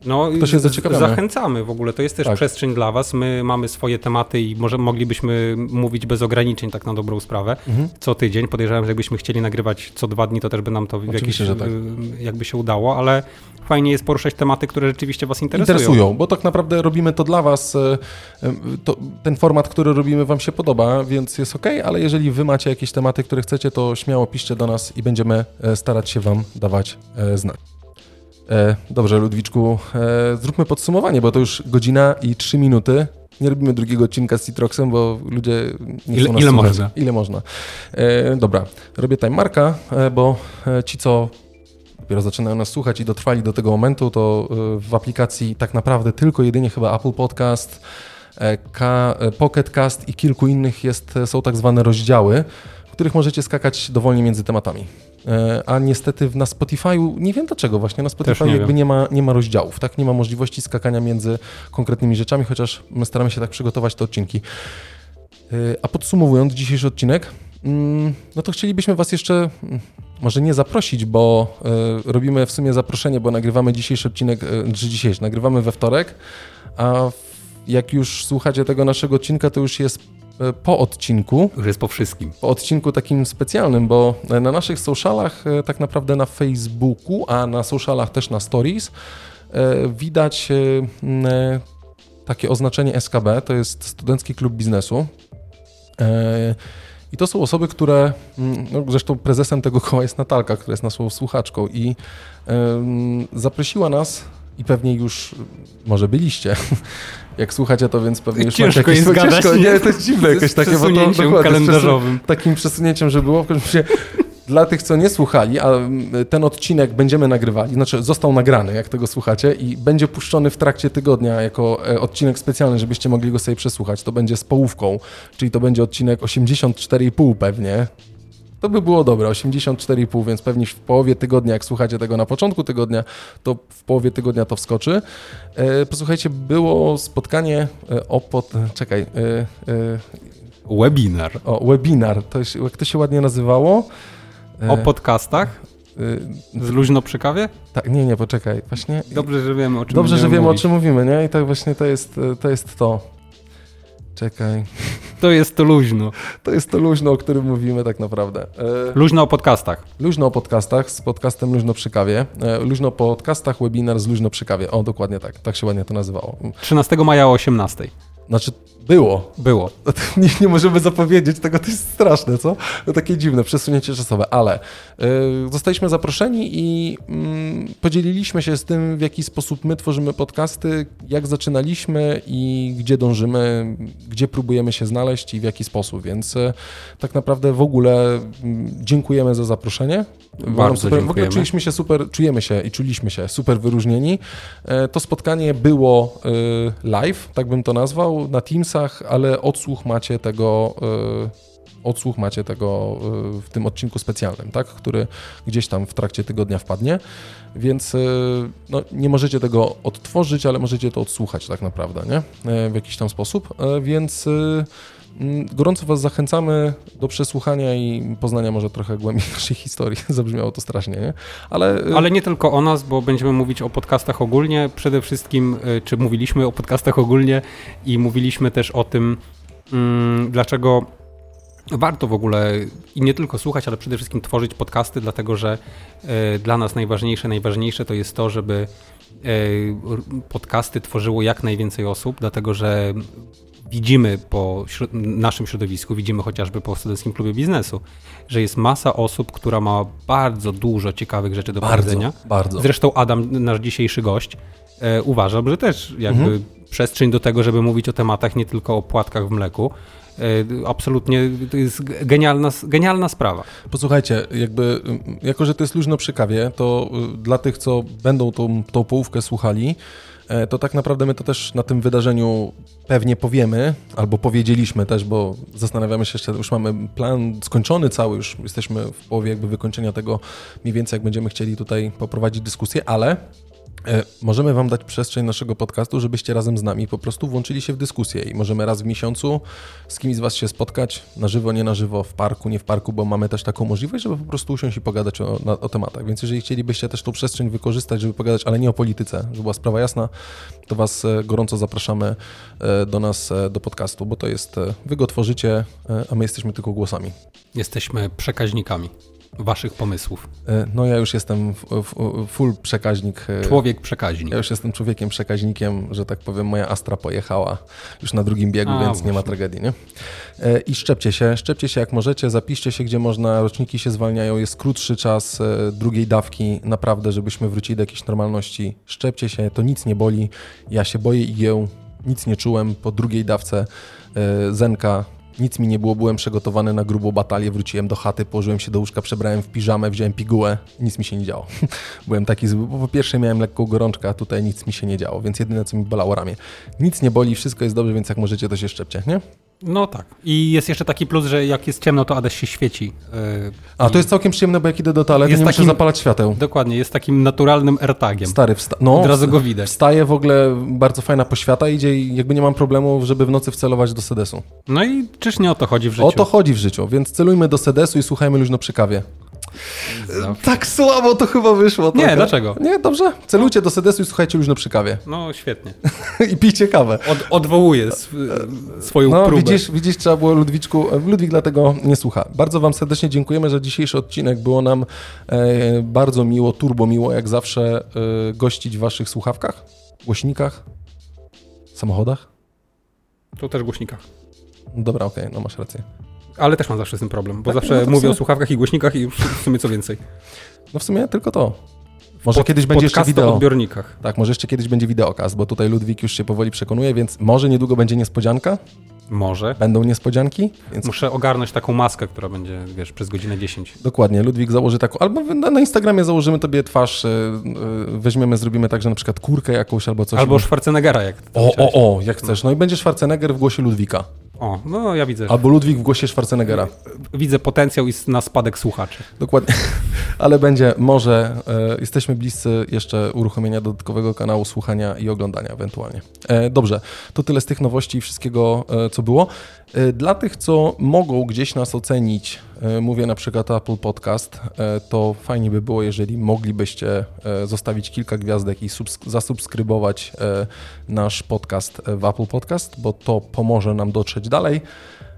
No, To się zaciekawiamy. Zachęcamy w ogóle, to jest też Tak. przestrzeń dla Was. My mamy swoje tematy i może moglibyśmy mówić bez ograniczeń, tak na dobrą sprawę, Mhm. co tydzień. Podejrzewam, że jakbyśmy chcieli nagrywać co dwa dni, to też by nam to w jakiś, Oczywiście, że tak. y, jakby się udało, ale fajnie jest poruszać tematy, które rzeczywiście Was interesują. Interesują, bo tak naprawdę robimy to dla Was. e, e, To, ten format, który robimy, Wam się podoba, więc jest ok, ale jeżeli Wy macie jakieś tematy, które chcecie, to śmiało piszcie do nas i będziemy e, starać się Wam dawać e, znać. E, Dobrze, Ludwiczku, e, zróbmy podsumowanie, bo to już godzina i trzy minuty. Nie robimy drugiego odcinka z Citroxem, bo ludzie nie Ile- ile można? Ile można. E, dobra, robię time marka, bo ci, co dopiero zaczynają nas słuchać i dotrwali do tego momentu, to w aplikacji tak naprawdę tylko jedynie chyba Apple Podcast, Pocket Cast i kilku innych jest, są tak zwane rozdziały, w których możecie skakać dowolnie między tematami. E, a niestety na Spotify'u, nie wiem dlaczego właśnie, na Spotify'u nie jakby nie ma, nie ma rozdziałów, tak? Nie ma możliwości skakania między konkretnymi rzeczami, chociaż my staramy się tak przygotować te odcinki. E, a podsumowując dzisiejszy odcinek, mm, no to chcielibyśmy Was jeszcze mm, może nie zaprosić, bo e, robimy w sumie zaproszenie, bo nagrywamy dzisiejszy odcinek, czy dzisiejszy, nagrywamy we wtorek, a jak już słuchacie tego naszego odcinka, to już jest po odcinku. Już jest po wszystkim. Po odcinku takim specjalnym, bo na naszych socialach, e, tak naprawdę na Facebooku, a na socialach też na stories, e, widać takie oznaczenie SKB, to jest Studencki Klub Biznesu. I to są osoby, które, no zresztą prezesem tego koła jest Natalka, która jest naszą słuchaczką i zaprosiła nas i pewnie już może byliście, jak słuchacie to, więc pewnie już ciężko macie jakieś... Jest ciężko, nie, to jest dziwne jakoś takie, bo to kalendarzowym. takim przesunięciem, że było. Dla tych, co nie słuchali, a ten odcinek będziemy nagrywali, znaczy został nagrany, jak tego słuchacie, i będzie puszczony w trakcie tygodnia jako e, odcinek specjalny, żebyście mogli go sobie przesłuchać. To będzie z połówką, czyli to będzie odcinek 84,5 pewnie, to by było dobre, 84,5, więc pewnie w połowie tygodnia, jak słuchacie tego na początku tygodnia, to w połowie tygodnia to wskoczy. E, posłuchajcie, było spotkanie e, o pod... Czekaj. E, webinar. O, webinar. To jest, jak to się ładnie nazywało? O podcastach? Z luźno przy kawie? Tak, nie, nie, poczekaj. Właśnie. Dobrze, że wiemy o czym Dobrze, że wiemy mówić. o czym mówimy, nie? I tak właśnie to jest to. Jest to. Czekaj. To jest to luźno. To jest to luźno, o którym mówimy tak naprawdę. E, luźno o podcastach. Luźno o podcastach z podcastem Luźno przy kawie. E, luźno o podcastach, webinar z Luźno przy kawie. O, dokładnie tak. Tak się ładnie to nazywało. 13 maja o 18. Znaczy, było. Było. Nie, nie możemy zapowiedzieć tego, to jest straszne, co? To takie dziwne przesunięcie czasowe, ale y, zostaliśmy zaproszeni i y, podzieliliśmy się z tym, w jaki sposób my tworzymy podcasty, jak zaczynaliśmy i gdzie dążymy, gdzie próbujemy się znaleźć i w jaki sposób, więc y, tak naprawdę w ogóle dziękujemy za zaproszenie. Bardzo super, W ogóle czuliśmy się super, czujemy się i czuliśmy się super wyróżnieni. To spotkanie było live, tak bym to nazwał, na Teams ale odsłuch macie tego e, odsłuch macie tego e, w tym odcinku specjalnym, tak? który gdzieś tam w trakcie tygodnia wpadnie, więc e, no, nie możecie tego odtworzyć, ale możecie to odsłuchać tak naprawdę, nie? W jakiś tam sposób, więc gorąco Was zachęcamy do przesłuchania i poznania może trochę głębiej naszej historii. Zabrzmiało to strasznie, nie? Ale... Ale nie tylko o nas, bo będziemy mówić o podcastach ogólnie. Przede wszystkim, czy mówiliśmy o podcastach ogólnie i mówiliśmy też o tym, mm, dlaczego warto w ogóle i nie tylko słuchać, ale przede wszystkim tworzyć podcasty, dlatego że y, dla nas najważniejsze, najważniejsze to jest to, żeby y, podcasty tworzyło jak najwięcej osób, dlatego że widzimy po naszym środowisku, widzimy chociażby po Studenckim Klubie Biznesu, że jest masa osób, która ma bardzo dużo ciekawych rzeczy do bardzo, powiedzenia. Bardzo. Zresztą Adam, nasz dzisiejszy gość, e, uważam, że też jakby mhm. przestrzeń do tego, żeby mówić o tematach nie tylko o płatkach w mleku, E, absolutnie to jest genialna, genialna sprawa. Posłuchajcie, jakby, jako że to jest luźno przy kawie, to y, dla tych, co będą tą, tą połówkę słuchali, to tak naprawdę my to też na tym wydarzeniu pewnie powiemy, albo powiedzieliśmy też, bo zastanawiamy się jeszcze, już mamy plan skończony cały, już jesteśmy w połowie jakby wykończenia tego mniej więcej, jak będziemy chcieli tutaj poprowadzić dyskusję, ale E, możemy Wam dać przestrzeń naszego podcastu, żebyście razem z nami po prostu włączyli się w dyskusję i możemy raz w miesiącu z kimś z Was się spotkać, na żywo, nie na żywo, w parku, nie w parku, bo mamy też taką możliwość, żeby po prostu usiąść i pogadać o, na, o tematach. Więc jeżeli chcielibyście też tą przestrzeń wykorzystać, żeby pogadać, ale nie o polityce, żeby była sprawa jasna, to Was e, gorąco zapraszamy e, do nas, do podcastu, bo to jest, Wy go tworzycie, a my jesteśmy tylko głosami. Jesteśmy przekaźnikami waszych pomysłów? E, no ja już jestem full przekaźnik. E, Człowiek przekaźnik. Ja już jestem człowiekiem przekaźnikiem, że tak powiem, moja Astra pojechała już na drugim biegu, A, więc właśnie. nie ma tragedii, nie? E, I szczepcie się, szczepcie się jak możecie, zapiszcie się gdzie można, roczniki się zwalniają, jest krótszy czas drugiej dawki, naprawdę, żebyśmy wrócili do jakiejś normalności. Szczepcie się, to nic nie boli. Ja się boję igieł, nic nie czułem po drugiej dawce Zenka Nic mi nie było, byłem przygotowany na grubą batalię, wróciłem do chaty, położyłem się do łóżka, przebrałem w piżamę, wziąłem pigułę, nic mi się nie działo. byłem taki zły, bo po pierwsze miałem lekką gorączkę, a tutaj nic mi się nie działo, więc jedyne co mi bolało ramię. Nic nie boli, wszystko jest dobrze, więc jak możecie to się szczepcie, nie? No tak. I jest jeszcze taki plus, że jak jest ciemno, to Adaś się świeci. Yy, A to jest całkiem przyjemne, bo jak idę do toalety, Jest nie muszę takim- zapalać świateł. Dokładnie, jest takim naturalnym AirTagiem. Stary, wsta- no, Od razu go widać. Wstaje w ogóle, bardzo fajna poświata idzie i jakby nie mam problemu, żeby w nocy wcelować do sedesu. No i czyż nie o to chodzi w życiu? O to chodzi w życiu, więc celujmy do sedesu i słuchajmy luźno przy kawie. Zawsze. Tak słabo to chyba wyszło. Nie, trochę. dlaczego? Nie, dobrze. Celujcie do sedesu i słuchajcie luźno przy kawie. No świetnie. I pijcie kawę. Od, odwołuję sw, swoją No, próbę. widzisz, widzisz, trzeba było Ludwiczku. Ludwik dlatego nie słucha. Bardzo Wam serdecznie dziękujemy za dzisiejszy odcinek. Było nam e, bardzo miło, turbo miło, jak zawsze, e, gościć w Waszych słuchawkach, głośnikach, samochodach. To też głośnikach. Dobra, okej, no masz rację. Ale też mam zawsze z tym problem, bo Tak, zawsze no mówię sumie- o słuchawkach i głośnikach i już w sumie co więcej. No w sumie tylko to. Może Pod- kiedyś będzie jeszcze wideo. odbiornikach. Tak, może jeszcze kiedyś będzie wideokaz, bo tutaj Ludwik już się powoli przekonuje, więc może niedługo będzie niespodzianka. Może. Będą niespodzianki, więc Muszę ogarnąć taką maskę, która będzie, wiesz, przez godzinę 10. dokładnie, Ludwik założy taką, albo na, Instagramie założymy tobie twarz, y, y, weźmiemy, zrobimy tak, że na przykład kurkę jakąś albo coś. Albo Schwarzeneggera, jak O, o, o, jak chcesz. No i będzie Schwarzenegger w głosie Ludwika. O, no ja widzę. Albo Ludwik w głosie Schwarzeneggera. Widzę potencjał na spadek słuchaczy. Dokładnie. Ale będzie, może, e, jesteśmy bliscy jeszcze uruchomienia dodatkowego kanału słuchania i oglądania ewentualnie. E, dobrze, to tyle z tych nowości i wszystkiego, e, co było. E, dla tych, co mogą gdzieś nas ocenić, e, mówię na przykład Apple Podcast, e, to fajnie by było, jeżeli moglibyście zostawić kilka gwiazdek i subs- zasubskrybować nasz podcast w Apple Podcast, bo to pomoże nam dotrzeć dalej.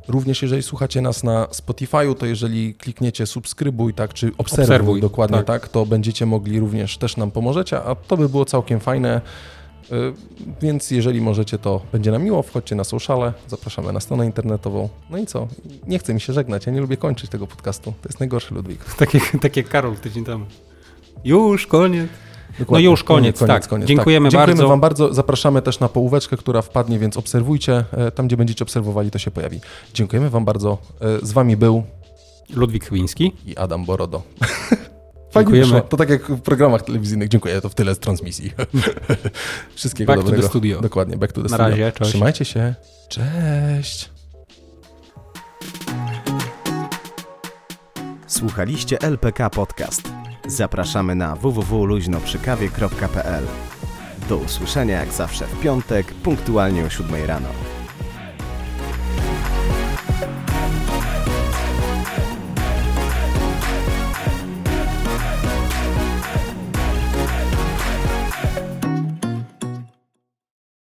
Również jeżeli słuchacie nas na Spotify'u, to jeżeli klikniecie subskrybuj, tak, czy obserwuj, Obserwuj, dokładnie tak. tak. to będziecie mogli również, też nam pomożecie, a to by było całkiem fajne. Y, Więc jeżeli możecie, to będzie nam miło. Wchodźcie na sociale, zapraszamy na stronę internetową. No i co? Nie chcę mi się żegnać, ja nie lubię kończyć tego podcastu. To jest najgorszy Ludwik. Tak jak, tak Karol tydzień temu. Już, koniec. Dokładnie. już koniec, tak. Dziękujemy Dziękujemy bardzo. Wam bardzo. Zapraszamy też na połóweczkę, która wpadnie, więc obserwujcie. E, Tam, gdzie będziecie obserwowali, to się pojawi. Dziękujemy Wam bardzo. E, Z Wami był Ludwik Chwiński. i Adam Borodo. Fajnie Dziękujemy. wyszło. To tak jak w programach telewizyjnych. Dziękuję, to w tyle z transmisji. Wszystkiego Back to the dobrego. studio. Dokładnie, back to the Na studio. razie, cześć. Trzymajcie się. Cześć. Słuchaliście LPK Podcast. Zapraszamy na www.luźnoprzykawie.pl. Do usłyszenia jak zawsze w piątek, punktualnie o 7 rano.